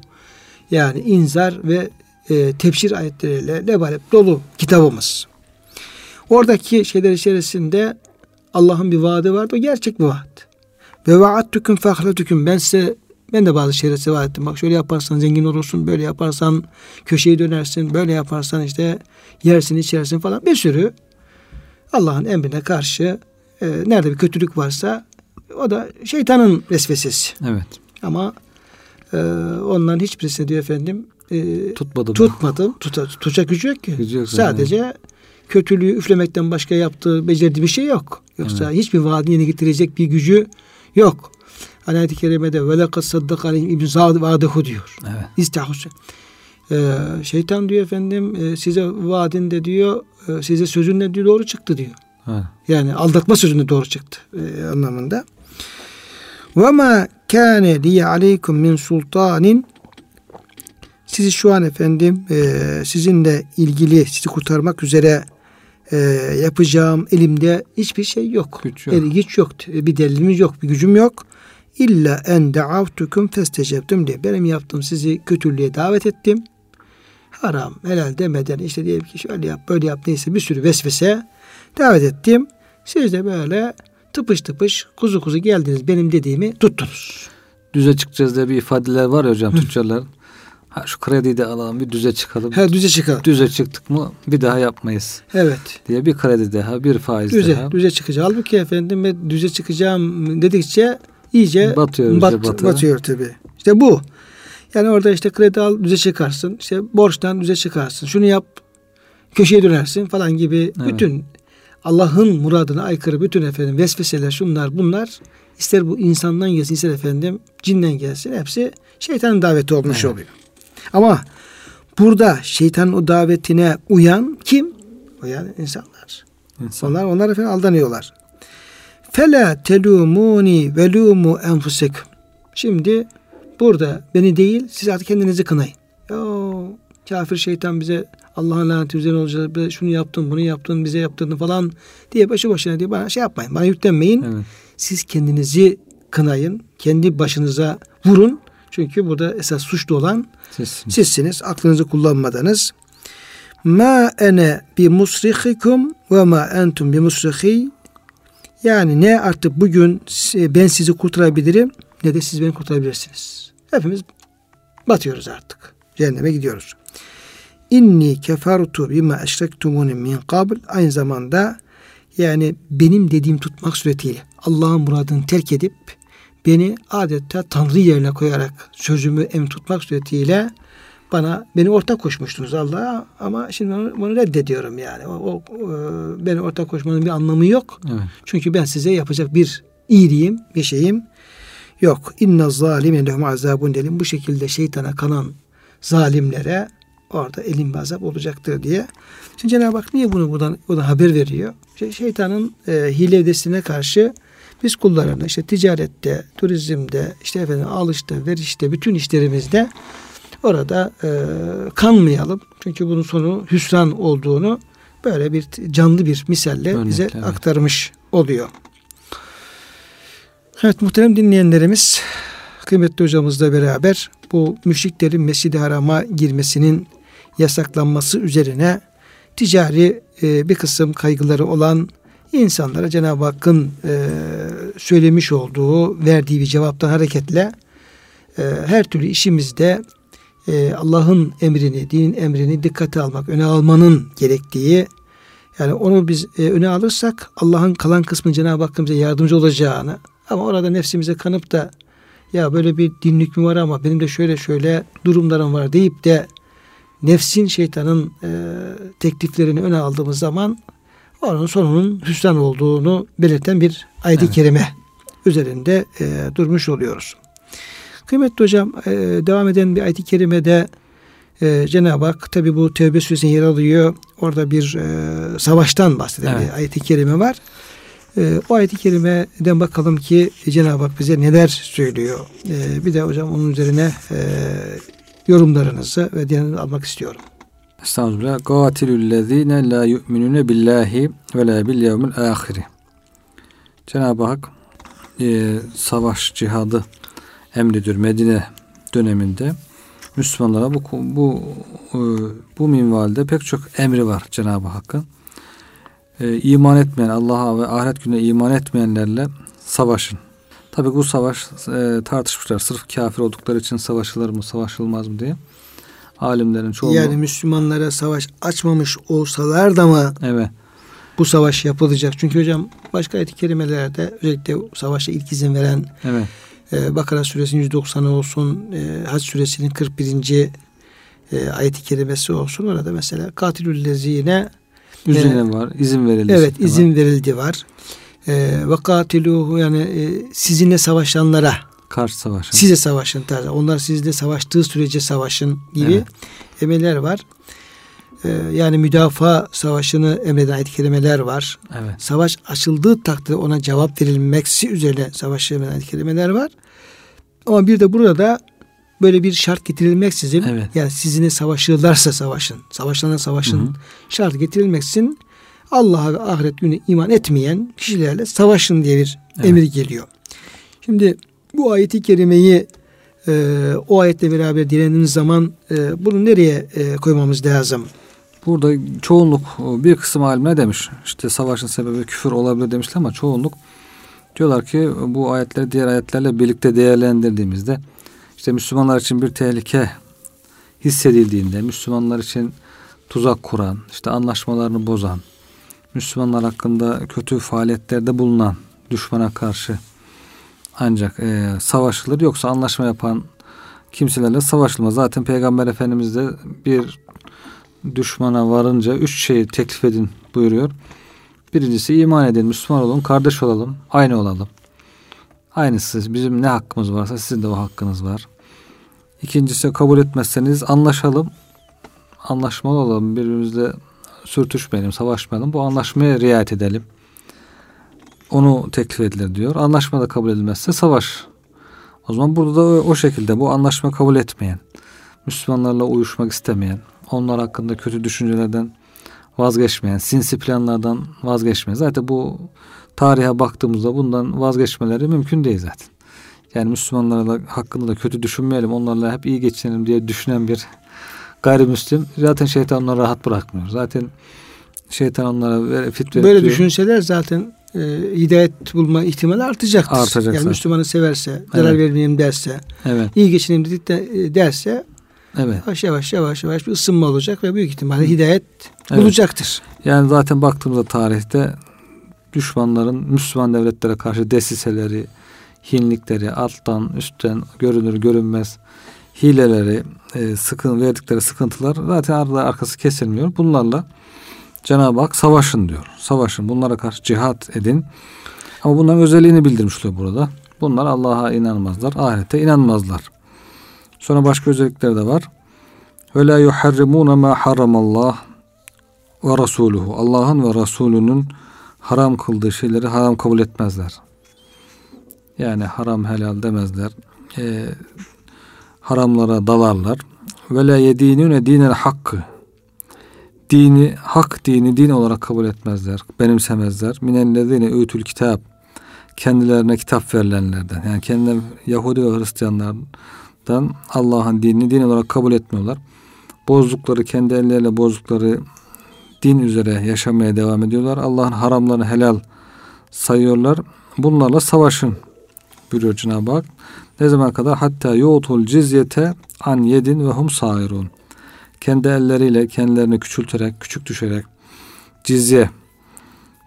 Yani inzar ve e, tebşir ayetleriyle lebalep dolu kitabımız. Oradaki şeyler içerisinde Allah'ın bir vaadi vardı. O gerçek bir vaat. Ve vaattuküm fahretüküm. Ben size ben de bazı şeyleri size vaat ettim. Bak şöyle yaparsan zengin olursun. Böyle yaparsan köşeyi dönersin. Böyle yaparsan işte yersin içersin falan. Bir sürü Allah'ın emrine karşı e, nerede bir kötülük varsa o da şeytanın vesvesesi. Evet. Ama e, onların hiçbirisine diyor efendim e, tutmadım. Tutmadım. Tuta, tutacak gücü yok ki. Gücü yok Sadece yani. Kötülüğü üflemekten başka yaptığı, becerdiği bir şey yok. Yoksa evet. hiçbir vaadini yerine getirecek bir gücü yok. Hani ayet-i kerimede ve lekad saddak aleyhim ibn diyor. Evet. İstahus. Ee, şeytan diyor efendim e, size vaadinde diyor e, size sözünle diyor doğru çıktı diyor. Ha. Yani aldatma sözünde doğru çıktı e, anlamında. Ve ma kâne liye aleykum min sultanin sizi şu an efendim e, sizinle ilgili sizi kurtarmak üzere e, yapacağım elimde hiçbir şey yok. Güç yok. El, güç yok. Bir delilimiz yok. Bir gücüm yok. İlla en da'avtukum festecebtum diye. Benim yaptığım sizi kötülüğe davet ettim. Haram, helal demeden işte diyelim ki şöyle yap, böyle yap neyse bir sürü vesvese davet ettim. Siz de böyle tıpış tıpış kuzu kuzu geldiniz benim dediğimi tuttunuz. Düze çıkacağız diye bir ifadeler var ya hocam tüccarların. Ha şu krediyi de alalım bir düze çıkalım. He düze çıkalım. Düze çıktık mı bir daha yapmayız. Evet. Diye bir kredi daha bir faiz düze, daha. Düze çıkacağım. Halbuki efendim ben düze çıkacağım dedikçe iyice batıyor, bat, batıyor tabii. İşte bu. Yani orada işte kredi al düze çıkarsın. İşte borçtan düze çıkarsın. Şunu yap köşeye dönersin falan gibi evet. bütün Allah'ın muradına aykırı bütün efendim vesveseler şunlar bunlar ister bu insandan gelsin ister efendim cinden gelsin hepsi şeytanın daveti olmuş evet. oluyor. Ama burada şeytanın o davetine uyan kim? Uyan insanlar. İnsan. Onlar onlar efendim aldanıyorlar. Fela telumuni velumu enfusekum. Şimdi burada beni değil siz artık kendinizi kınayın. Ya kafir şeytan bize Allah'ın laneti üzerine olacak. Bize şunu yaptın, bunu yaptın, bize yaptırdın falan diye başı başına diye bana şey yapmayın. Bana yüklenmeyin. Evet. Siz kendinizi kınayın. Kendi başınıza vurun. Çünkü burada esas suçlu olan Sizsiniz. sizsiniz. Aklınızı kullanmadınız. Ma ene bi musrihikum ve ma entum bi musrihi. Yani ne artık bugün ben sizi kurtarabilirim ne de siz beni kurtarabilirsiniz. Hepimiz batıyoruz artık. Cehenneme gidiyoruz. İnni kefertu bima eşrektumuni min qabl. Aynı zamanda yani benim dediğim tutmak suretiyle Allah'ın muradını terk edip beni adeta Tanrı yerine koyarak sözümü em tutmak suretiyle bana beni ortak koşmuştunuz Allah'a ama şimdi bunu, bunu reddediyorum yani. O, o, o beni ortak koşmanın bir anlamı yok. Evet. Çünkü ben size yapacak bir iyiliğim, bir şeyim yok. İnne zalimin lehum azabun dedim. Bu şekilde şeytana kanan zalimlere orada elim azap olacaktır diye. Şimdi Cenab-ı Hak niye bunu buradan, buradan haber veriyor? Şey, şeytanın e, hile karşı biz kullarını işte ticarette, turizmde, işte efendim alışta, verişte, bütün işlerimizde orada e, kanmayalım. Çünkü bunun sonu hüsran olduğunu böyle bir canlı bir misalle Örnek, bize evet. aktarmış oluyor. Evet muhterem dinleyenlerimiz kıymetli hocamızla beraber bu müşriklerin Mescid-i Haram'a girmesinin yasaklanması üzerine ticari e, bir kısım kaygıları olan insanlara Cenab-ı Hakk'ın e, söylemiş olduğu, verdiği bir cevaptan hareketle e, her türlü işimizde e, Allah'ın emrini, dinin emrini dikkate almak, öne almanın gerektiği yani onu biz e, öne alırsak Allah'ın kalan kısmı Cenab-ı Hakk'ın bize yardımcı olacağını ama orada nefsimize kanıp da ya böyle bir dinlik mi var ama benim de şöyle şöyle durumlarım var deyip de nefsin şeytanın e, tekliflerini öne aldığımız zaman onun sonunun hüsran olduğunu belirten bir ayet-i Evet. kerime üzerinde e, durmuş oluyoruz. Kıymetli hocam e, devam eden bir ayet-i kerimede e, Cenab-ı Hak tabi bu Tevbe suresine yer alıyor. Orada bir e, savaştan bahseden Evet. bir ayet-i kerime var. E, o ayet-i kerimeden bakalım ki Cenab-ı Hak bize neler söylüyor. E, bir de hocam onun üzerine e, yorumlarınızı ve diğerini almak istiyorum. Estağfirullah. Gatilüllezine la yu'minune billahi ve la bil yevmil ahiri. Cenab-ı Hak e, savaş cihadı emrediyor Medine döneminde. Müslümanlara bu bu e, bu minvalde pek çok emri var Cenab-ı Hakk'ın. E, iman etmeyen Allah'a ve ahiret gününe iman etmeyenlerle savaşın. Tabi bu savaş e, tartışmışlar. Sırf kafir oldukları için savaşılır mı, savaşılmaz mı diye. Alimlerin çoğu Yani Müslümanlara savaş açmamış olsalar da mı evet bu savaş yapılacak? Çünkü hocam başka ayet-i kerimelerde özellikle savaşa ilk izin veren evet e, Bakara suresinin 190'ı olsun, e, Hac suresinin 41. E, ayet-i kerimesi olsun. Orada mesela katilüllezine üzerine var, izin verildi. evet şekli var. izin verildi var. E, ve katiluhu yani e, sizinle savaşanlara karşı savaşın. size savaşın tarzı. Onlar sizinle savaştığı sürece savaşın gibi Evet. emirler var. E, yani müdafaa savaşını emreden ayet-i kerimeler var. Evet. Savaş açıldığı takdirde ona cevap verilmeksi üzerine savaş emreden ayet-i kerimeler var. Ama bir de burada böyle bir şart getirilmeksizin Evet. yani sizinle savaşırlarsa savaşın, savaşlarına savaşın Hı hı. şart getirilmeksizin Allah'a ve ahiret günü iman etmeyen kişilerle savaşın diye bir Evet. emir geliyor. Şimdi bu ayeti kerimeyi e, o ayetle beraber direndiğiniz zaman e, bunu nereye e, koymamız lazım? Burada çoğunluk bir kısım alimler demiş. İşte savaşın sebebi küfür olabilir demişler ama çoğunluk diyorlar ki bu ayetleri diğer ayetlerle birlikte değerlendirdiğimizde işte Müslümanlar için bir tehlike hissedildiğinde, Müslümanlar için tuzak kuran, işte anlaşmalarını bozan, Müslümanlar hakkında kötü faaliyetlerde bulunan düşmana karşı ancak e, savaşılır yoksa anlaşma yapan kimselerle savaşılmaz. Zaten Peygamber Efendimiz de bir düşmana varınca üç şeyi teklif edin buyuruyor. Birincisi iman edin, Müslüman olun, kardeş olalım, aynı olalım. Aynısı bizim ne hakkımız varsa sizin de o hakkınız var. İkincisi kabul etmezseniz anlaşalım, anlaşmalı olalım, birbirimizle sürtüşmeyelim, savaşmayalım. Bu anlaşmaya riayet edelim. Onu teklif edilir diyor. Anlaşma da kabul edilmezse savaş. O zaman burada da o, şekilde bu anlaşma kabul etmeyen, Müslümanlarla uyuşmak istemeyen, onlar hakkında kötü düşüncelerden vazgeçmeyen, sinsi planlardan vazgeçmeyen. Zaten bu tarihe baktığımızda bundan vazgeçmeleri mümkün değil zaten. Yani Müslümanlara da hakkında da kötü düşünmeyelim. Onlarla hep iyi geçinelim diye düşünen bir gayrimüslim zaten şeytan onları rahat bırakmıyor. Zaten şeytan onlara fit Böyle diyor. düşünseler zaten e, hidayet bulma ihtimali artacaktır. Artacak yani Müslümanı severse, zarar evet. vermeyeyim derse, evet. iyi geçineyim de, derse Evet. Yavaş yavaş yavaş yavaş bir ısınma olacak ve büyük ihtimalle hidayet evet. bulacaktır. Yani zaten baktığımızda tarihte düşmanların Müslüman devletlere karşı desiseleri, hinlikleri, alttan, üstten görünür görünmez hileleri, e, sıkın verdikleri sıkıntılar zaten arada arkası kesilmiyor. Bunlarla Cenab-ı Hak savaşın diyor. Savaşın. Bunlara karşı cihat edin. Ama bunların özelliğini bildirmiş oluyor burada. Bunlar Allah'a inanmazlar. Ahirete inanmazlar. Sonra başka özellikler de var. Ve la yuharrimuna ma haramallah ve. Allah'ın ve Resulünün haram kıldığı şeyleri haram kabul etmezler. Yani haram helal demezler. E, haramlara dalarlar. Ve la yedinune dinel hakkı. Dini, hak dini din olarak kabul etmezler. Benimsemezler. Minellezine öğütül kitap. Kendilerine kitap verilenlerden. Yani kendileri Yahudi ve Hristiyanlardan Allah'ın dinini din olarak kabul etmiyorlar. Bozdukları, kendi elleriyle bozdukları din üzere yaşamaya devam ediyorlar. Allah'ın haramlarını helal sayıyorlar. Bunlarla savaşın buyuruyor Cenab-ı Hak. Ne zaman kadar? Hatta yu'tul cizyete an yedin ve hum sairun. Kendi elleriyle kendilerini küçülterek, küçük düşerek cizye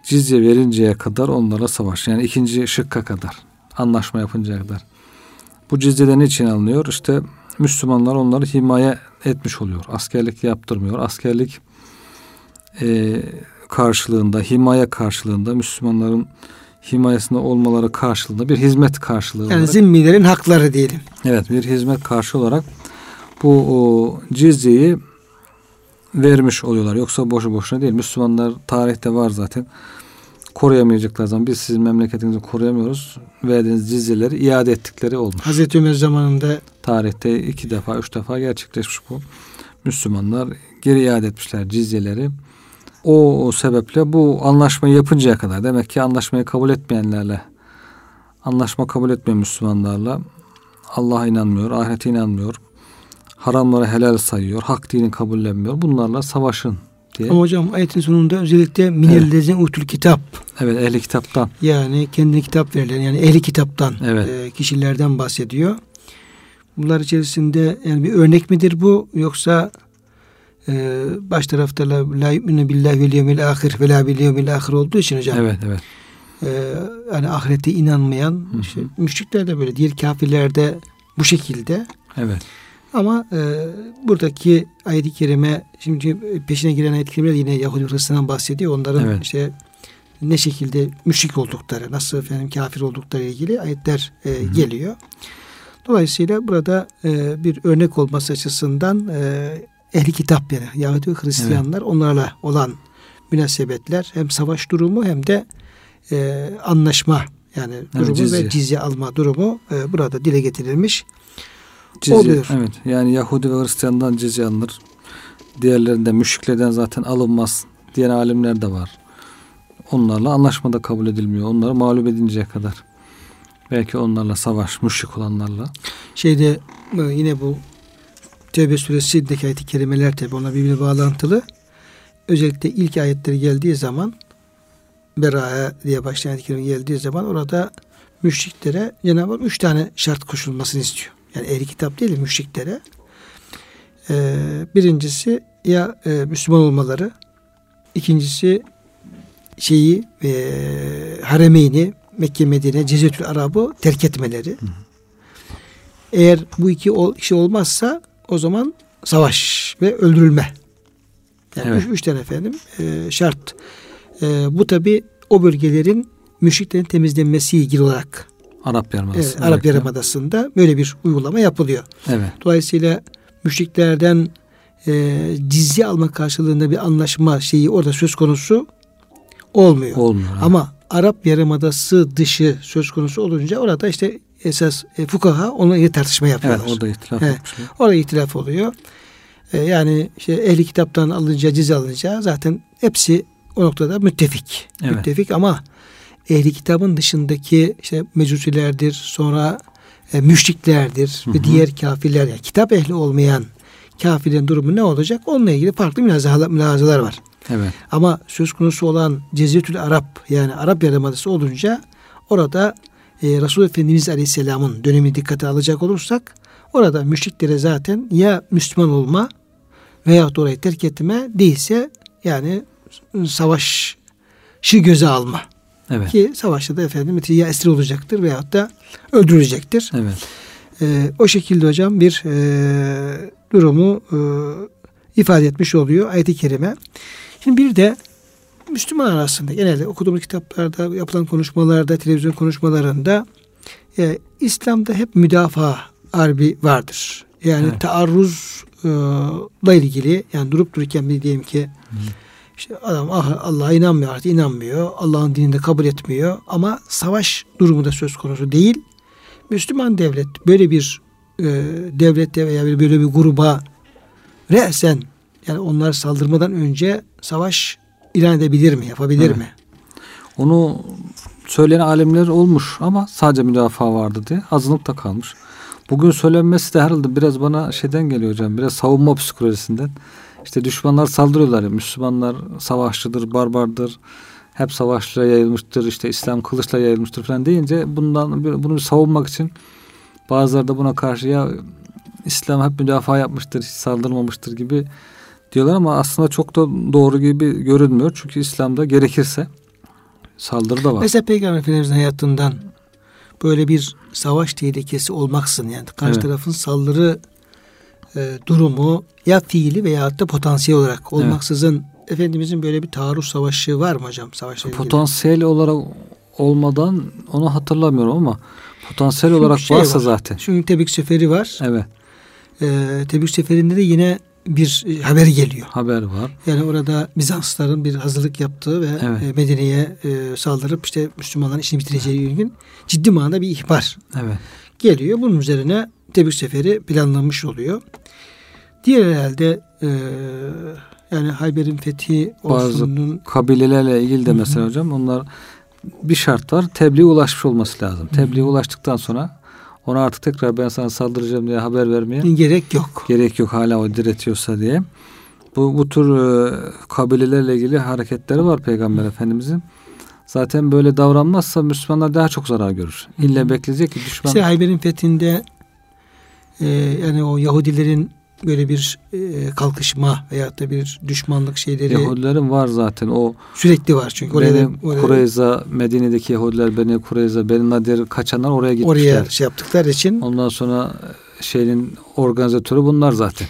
cizye verinceye kadar onlara savaş. Yani ikinci şıkka kadar. Anlaşma yapıncaya kadar. Bu cizyeden için alınıyor? İşte Müslümanlar onları himaye etmiş oluyor. Askerlik yaptırmıyor. Askerlik e, karşılığında, himaye karşılığında Müslümanların himayesinde olmaları karşılığında bir hizmet karşılığı yani olarak. zimmilerin hakları diyelim. Evet bir hizmet karşı olarak bu o, cizyeyi vermiş oluyorlar. Yoksa boşu boşuna değil. Müslümanlar tarihte var zaten. Koruyamayacaklar zaman biz sizin memleketinizi koruyamıyoruz. Verdiğiniz cizyeleri iade ettikleri olmuş. Hazreti Ömer zamanında tarihte iki defa, üç defa gerçekleşmiş bu. Müslümanlar geri iade etmişler cizyeleri. O, o sebeple bu anlaşmayı yapıncaya kadar demek ki anlaşmayı kabul etmeyenlerle anlaşma kabul etmeyen Müslümanlarla Allah'a inanmıyor, ahirete inanmıyor. Haramları helal sayıyor, hak dini kabullenmiyor. Bunlarla savaşın diye. Ama hocam ayetin sonunda özellikle minellezin evet. utul kitap. Evet ehli kitaptan. Yani kendine kitap verilen yani ehli kitaptan evet. e, kişilerden bahsediyor. Bunlar içerisinde yani bir örnek midir bu yoksa e, baş tarafta la, la yu'minu billahi vel yevmil ahir ve la bil yevmil ahir olduğu için hocam. Evet evet. E, yani ahirete inanmayan işte, müşrikler de böyle diğer kafirler de bu şekilde. Evet. Ama e, buradaki ayet-i kerime şimdi peşine giren ayet-i kerime yine Yahudi Hristiyan bahsediyor. Onların evet. işte ne şekilde müşrik oldukları, nasıl efendim kafir oldukları ilgili ayetler e, geliyor. Dolayısıyla burada e, bir örnek olması açısından e, ehli kitap yani Yahudi ve Hristiyanlar evet. onlarla olan münasebetler hem savaş durumu hem de e, anlaşma yani durumu evet, cizye. ve cizye alma durumu e, burada dile getirilmiş cizye, oluyor. Evet yani Yahudi ve Hristiyandan cizye alınır. Diğerlerinden müşriklerden zaten alınmaz diyen alimler de var. Onlarla anlaşmada kabul edilmiyor. Onları mağlup edinceye kadar. Belki onlarla savaş, müşrik olanlarla. Şeyde e, yine bu Tevbe suresindeki ayet-i kerimeler tabi ona birbirine bağlantılı. Özellikle ilk ayetleri geldiği zaman Bera'ya diye başlayan kerime geldiği zaman orada müşriklere Cenab-ı Hak üç tane şart koşulmasını istiyor. Yani ehli kitap değil müşriklere. Ee, birincisi ya e, Müslüman olmaları, ikincisi şeyi e, haremeyni Mekke Medine Cezretül Arab'ı terk etmeleri. Hı hı. Eğer bu iki şey olmazsa o zaman savaş ve öldürülme. Yani evet. üç, üç tane efendim e, şart. E, bu tabi o bölgelerin müşriklerin temizlenmesi ilgili olarak Arap Yarımadası. E, Arap Yarımadası'nda böyle bir uygulama yapılıyor. Evet. Dolayısıyla müşriklerden e, cizye alma karşılığında bir anlaşma şeyi orada söz konusu olmuyor. Olmuyor. Ama Arap Yarımadası dışı söz konusu olunca orada işte esas e, fukaha onunla ilgili tartışma yapıyorlar. Evet orada ihtilaf evet, Orada ihtilaf oluyor. E, yani işte ehli kitaptan alınca cize alınca zaten hepsi o noktada müttefik. Evet. Müttefik ama ehli kitabın dışındaki işte mecusilerdir sonra e, müşriklerdir hı hı. ve diğer kafirler yani kitap ehli olmayan kafirin durumu ne olacak? Onunla ilgili farklı mülazalar, mülazalar var. Evet. Ama söz konusu olan Cezretül Arap yani Arap Yarımadası olunca orada e, Resul Efendimiz Aleyhisselam'ın dönemi dikkate alacak olursak orada müşriklere zaten ya Müslüman olma veya orayı terk etme değilse yani savaşı göze alma. Evet. Ki savaşta da efendim ya esir olacaktır veyahut da öldürülecektir. Evet. Ee, o şekilde hocam bir e, durumu e, ifade etmiş oluyor ayet-i kerime. Şimdi bir de Müslüman arasında genelde okuduğumuz kitaplarda, yapılan konuşmalarda, televizyon konuşmalarında e, İslam'da hep müdafaa harbi vardır. Yani evet. taarruzla ilgili yani durup dururken bir diyelim ki işte adam ah, Allah'a inanmıyor artık inanmıyor. Allah'ın dinini de kabul etmiyor ama savaş durumu da söz konusu değil. Müslüman devlet böyle bir e, devlette veya böyle bir gruba re'sen yani onlar saldırmadan önce savaş ilan edebilir mi? Yapabilir evet. mi? Onu söyleyen alimler olmuş ama sadece müdafaa vardı diye azınlıkta kalmış. Bugün söylenmesi de herhalde biraz bana şeyden geliyor hocam. Biraz savunma psikolojisinden. İşte düşmanlar saldırıyorlar. Müslümanlar savaşçıdır, barbardır. Hep savaşla yayılmıştır. İşte İslam kılıçla yayılmıştır falan deyince bundan bunu savunmak için bazıları da buna karşı ya İslam hep müdafaa yapmıştır, hiç saldırmamıştır gibi diyorlar ama aslında çok da doğru gibi görünmüyor. Çünkü İslam'da gerekirse saldırı da var. Mesela Peygamber Efendimiz'in hayatından böyle bir savaş tehlikesi olmaksın yani karşı evet. tarafın saldırı e, durumu ya fiili veya da potansiyel olarak olmaksızın evet. Efendimizin böyle bir taarruz savaşı var mı hocam? Savaşla potansiyel olarak olmadan onu hatırlamıyorum ama potansiyel Çünkü olarak şey varsa var. zaten. Çünkü Tebük seferi var. Evet. Ee, Tebük seferinde de yine bir e, haber geliyor. Haber var. Yani orada Bizansların bir hazırlık yaptığı ve evet. E, Medine'ye e, saldırıp işte Müslümanların işini bitireceği ilgin ciddi manada bir ihbar. Evet. Geliyor. Bunun üzerine Tebük seferi planlanmış oluyor. Diğer herhalde e, yani Hayber'in fethi olsunun... Bazı kabilelerle ilgili de mesela Hı-hı. hocam onlar bir şart var. Tebliğ ulaşmış olması lazım. Tebliğ ulaştıktan sonra ona artık tekrar ben sana saldıracağım diye haber vermeye gerek yok. Gerek yok hala o diretiyorsa diye. Bu, bu tür e, kabilelerle ilgili hareketleri var Peygamber Hı. Efendimizin. Zaten böyle davranmazsa Müslümanlar daha çok zarar görür. İlle bekleyecek ki düşman... İşte Hayber'in fethinde e, yani o Yahudilerin böyle bir e, kalkışma veyahut da bir düşmanlık şeyleri Yahudilerin var zaten o sürekli var çünkü oraya Beni oraya, Kureyza Medine'deki Yahudiler Beni Kureyza Beni Nadir kaçanlar oraya gitmişler. Oraya şey yaptıkları için ondan sonra şeyin organizatörü bunlar zaten.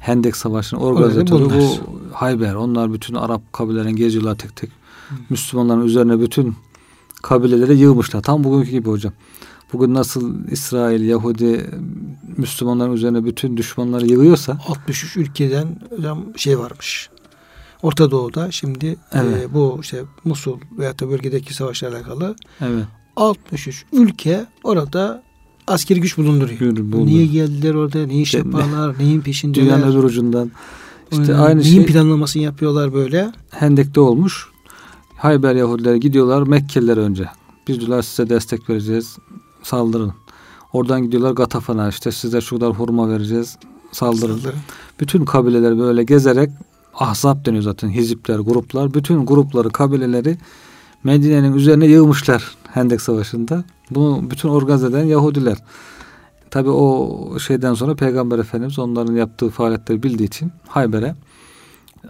Hendek Savaşı'nın organizatörü bu Hayber. Onlar bütün Arap kabilelerin geziyorlar tek tek. Hı. Müslümanların üzerine bütün kabileleri yığmışlar. Tam bugünkü gibi hocam. Bugün nasıl İsrail, Yahudi, Müslümanların üzerine bütün düşmanları yığıyorsa 63 ülkeden şey varmış. Orta Doğu'da şimdi e, evet. e, bu işte Musul veya da bölgedeki savaşlarla alakalı evet. 63 ülke orada askeri güç bulunduruyor. Bulundur. Niye geldiler orada? Ne iş yaparlar? neyin peşindeler? Dünyanın öbür ucundan. İşte ee, aynı neyin şey, planlamasını yapıyorlar böyle? Hendek'te olmuş. Hayber Yahudiler gidiyorlar Mekkeliler önce. Biz diyorlar size destek vereceğiz saldırın. Oradan gidiyorlar Gatafan'a işte size şu kadar hurma vereceğiz saldırın. saldırın. Bütün kabileler böyle gezerek ahzap deniyor zaten hizipler, gruplar. Bütün grupları, kabileleri Medine'nin üzerine yığmışlar Hendek Savaşı'nda. Bunu bütün organize eden Yahudiler. Tabi o şeyden sonra Peygamber Efendimiz onların yaptığı faaliyetleri bildiği için Hayber'e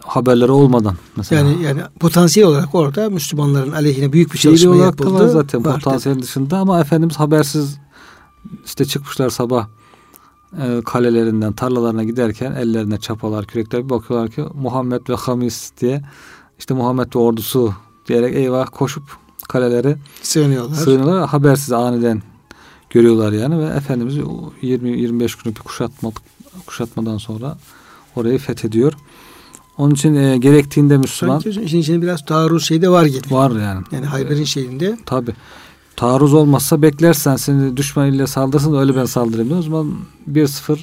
haberleri olmadan mesela. Yani yani potansiyel olarak orada Müslümanların aleyhine büyük bir çalışma Fiili yapıldı. var zaten var potansiyel dışında ama Efendimiz habersiz işte çıkmışlar sabah e, kalelerinden tarlalarına giderken ellerine çapalar kürekler bir bakıyorlar ki Muhammed ve Hamis diye işte Muhammed ve ordusu diyerek eyvah koşup kaleleri sığınıyorlar. Sığınıyorlar habersiz aniden görüyorlar yani ve Efendimiz 20-25 günlük bir kuşatma, kuşatmadan sonra orayı fethediyor. Onun için e, gerektiğinde Müslüman. Sanki işin içinde biraz taarruz şey de var gibi. Var yani. Yani Hayber'in şeyinde. Tabi. Taarruz olmazsa beklersen seni düşman ile saldırsın da öyle ben saldırayım. O zaman 1-0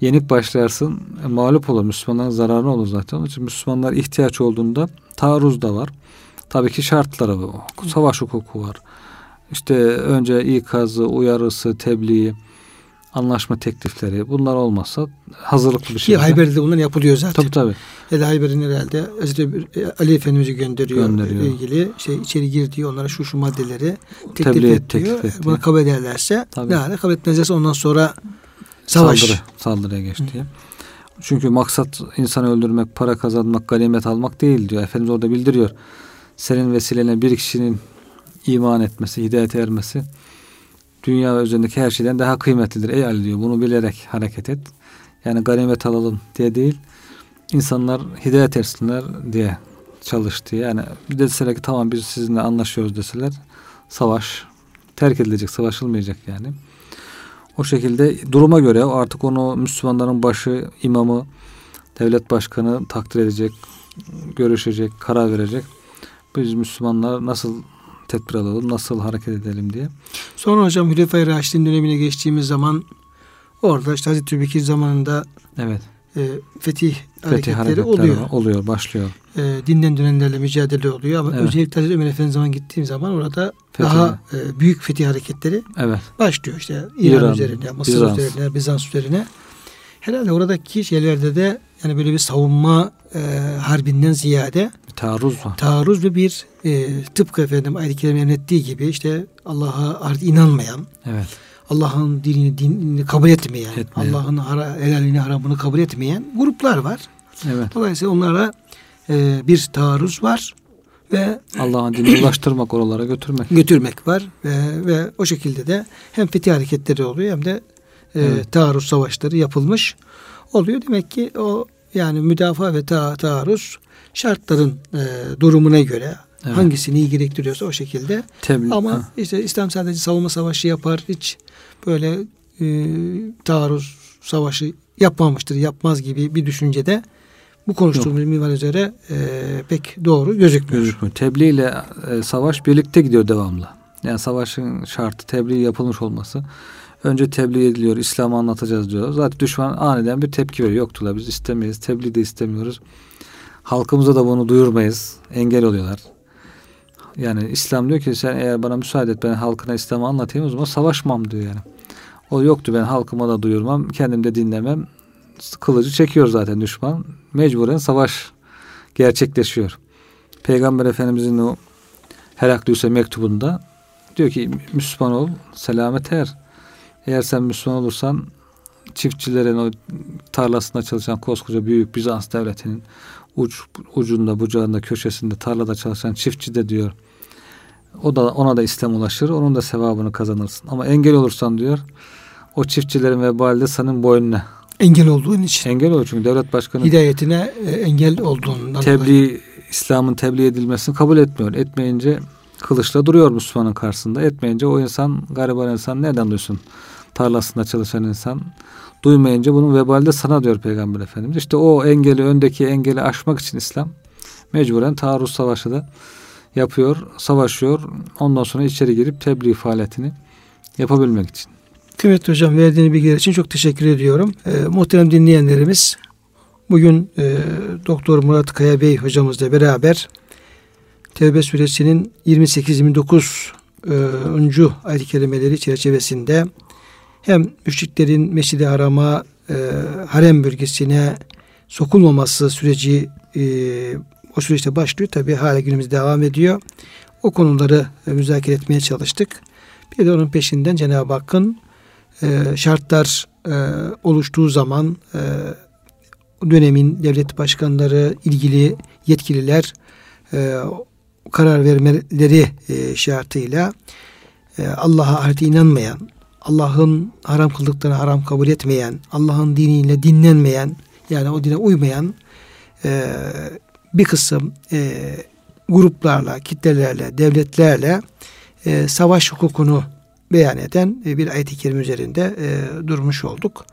yenik başlarsın. E, mağlup olur. Müslümanların zararı olur zaten. Onun için Müslümanlar ihtiyaç olduğunda taarruz da var. Tabii ki şartları var. Savaş hukuku var. işte önce ikazı, uyarısı, tebliği, anlaşma teklifleri bunlar olmazsa hazırlıklı bir şey. Ki Hayber'de bunlar yapılıyor zaten. Tabii tabii. Ya da Hayber'in herhalde Hazreti Ali Efendimiz'i gönderiyor, Gönderiyor. ilgili şey içeri gir diyor onlara şu şu maddeleri teklif Tebliğ et diyor. teklif et Bunu kabul ederlerse Tabii. ne hale kabul etmezlerse ondan sonra savaş. Saldırı, saldırıya geç diye. Çünkü maksat insanı öldürmek, para kazanmak, ganimet almak değil diyor. Efendimiz orada bildiriyor. Senin vesilene bir kişinin iman etmesi, hidayete ermesi dünya üzerindeki her şeyden daha kıymetlidir. Ey Ali diyor bunu bilerek hareket et. Yani ganimet alalım diye değil. insanlar hidayet etsinler diye çalıştı. Yani deseler ki tamam biz sizinle anlaşıyoruz deseler savaş terk edilecek, savaşılmayacak yani. O şekilde duruma göre artık onu Müslümanların başı, imamı, devlet başkanı takdir edecek, görüşecek, karar verecek. Biz Müslümanlar nasıl tedbir alalım, nasıl hareket edelim diye. Sonra hocam Hülefai Raşid'in dönemine geçtiğimiz zaman orada işte Hazreti Ebubekir zamanında Evet. e, fetih, Fetih hareketleri hareketleri oluyor. oluyor, başlıyor. E, dinden dönenlerle mücadele oluyor ama Evet. özellikle Hazreti Ömer Efendi zaman gittiğim zaman orada Fetih. daha e, büyük fetih hareketleri Evet. başlıyor işte İran, İran, üzerine, Mısır Bizans. üzerine, Bizans üzerine. Herhalde oradaki şeylerde de yani böyle bir savunma e, harbinden ziyade Bir taarruz var. taarruz ve bir e, tıpkı efendim ayet-i emrettiği gibi işte Allah'a artık inanmayan, Evet. Allah'ın dinini, dinini kabul etmeyen, Etmeyen. Allah'ın hara, helalini haramını kabul etmeyen gruplar var. Evet. Dolayısıyla onlara e, bir taarruz var ve Allah'ın dinini ulaştırmak, oralara götürmek. götürmek var ve, ve o şekilde de hem fetih hareketleri oluyor hem de e, Evet. taarruz savaşları yapılmış oluyor. Demek ki o yani müdafaa ve ta, taarruz şartların e, durumuna göre Evet. hangisini iyi gerektiriyorsa o şekilde Tebliğ. ama Ha, işte İslam sadece savunma savaşı yapar hiç böyle e, taarruz savaşı yapmamıştır yapmaz gibi bir düşüncede bu konuştuğumuz minval üzere e, pek doğru gözükmüyor. gözükmüyor. Tebliğ ile e, savaş birlikte gidiyor devamlı. Yani savaşın şartı tebliğ yapılmış olması. Önce tebliğ ediliyor, İslam'ı anlatacağız diyor. Zaten düşman aniden bir tepki veriyor. Yoktu la biz istemeyiz, tebliğ de istemiyoruz. Halkımıza da bunu duyurmayız. Engel oluyorlar. Yani İslam diyor ki sen eğer bana müsaade et ben halkına İslam'ı anlatayım o zaman savaşmam diyor yani. O yoktu ben halkıma da duyurmam, kendim de dinlemem. Kılıcı çekiyor zaten düşman. Mecburen savaş gerçekleşiyor. Peygamber Efendimizin o Heraklüs'e mektubunda diyor ki Müslüman ol, selamet er. Eğer sen Müslüman olursan çiftçilerin o tarlasında çalışan koskoca büyük Bizans devletinin uç, ucunda, bucağında, köşesinde tarlada çalışan çiftçi de diyor. O da ona da İslam ulaşır, onun da sevabını kazanırsın. Ama engel olursan diyor, o çiftçilerin vebali de senin boynuna. Engel olduğun için Engel olur çünkü devlet başkanı hidayetine e, engel olduğundan dolayı. tebliğ İslam'ın tebliğ edilmesini kabul etmiyor. Etmeyince kılıçla duruyor Müslümanın karşısında. Etmeyince o insan gariban insan nereden duysun? Tarlasında çalışan insan duymayınca bunun vebali de sana diyor Peygamber Efendimiz. İşte o engeli öndeki engeli aşmak için İslam mecburen taarruz savaşı da yapıyor, savaşıyor. Ondan sonra içeri girip tebliğ faaliyetini yapabilmek için. Kıymetli hocam verdiğiniz bilgiler için çok teşekkür ediyorum. E, muhterem dinleyenlerimiz bugün e, Doktor Murat Kaya Bey hocamızla beraber Tevbe suresinin 28-29 e, ayet-i kerimeleri çerçevesinde hem müşriklerin Mescid-i Haram'a e, harem bölgesine sokulmaması süreci e, o süreçte başlıyor. Tabi hala günümüzde devam ediyor. O konuları e, müzakere etmeye çalıştık. Bir de onun peşinden Cenab-ı Hakk'ın e, şartlar e, oluştuğu zaman e, dönemin devlet başkanları, ilgili yetkililer e, karar vermeleri e, şartıyla e, Allah'a ahirete inanmayan, Allah'ın haram kıldıklarını haram kabul etmeyen, Allah'ın diniyle dinlenmeyen, yani o dine uymayan e, bir kısım e, gruplarla, kitlelerle, devletlerle e, savaş hukukunu beyan eden e, bir ayet-i kerime üzerinde e, durmuş olduk.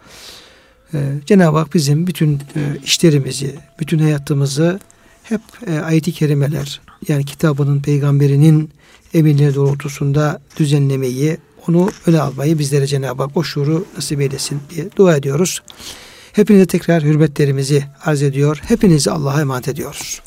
E, Cenab-ı Hak bizim bütün e, işlerimizi, bütün hayatımızı hep e, ayet-i kerimeler yani kitabının, peygamberinin emirleri doğrultusunda düzenlemeyi, onu öne almayı bizlere Cenab-ı Hak o şuuru nasip eylesin diye dua ediyoruz. Hepinize tekrar hürmetlerimizi arz ediyor. Hepinizi Allah'a emanet ediyoruz.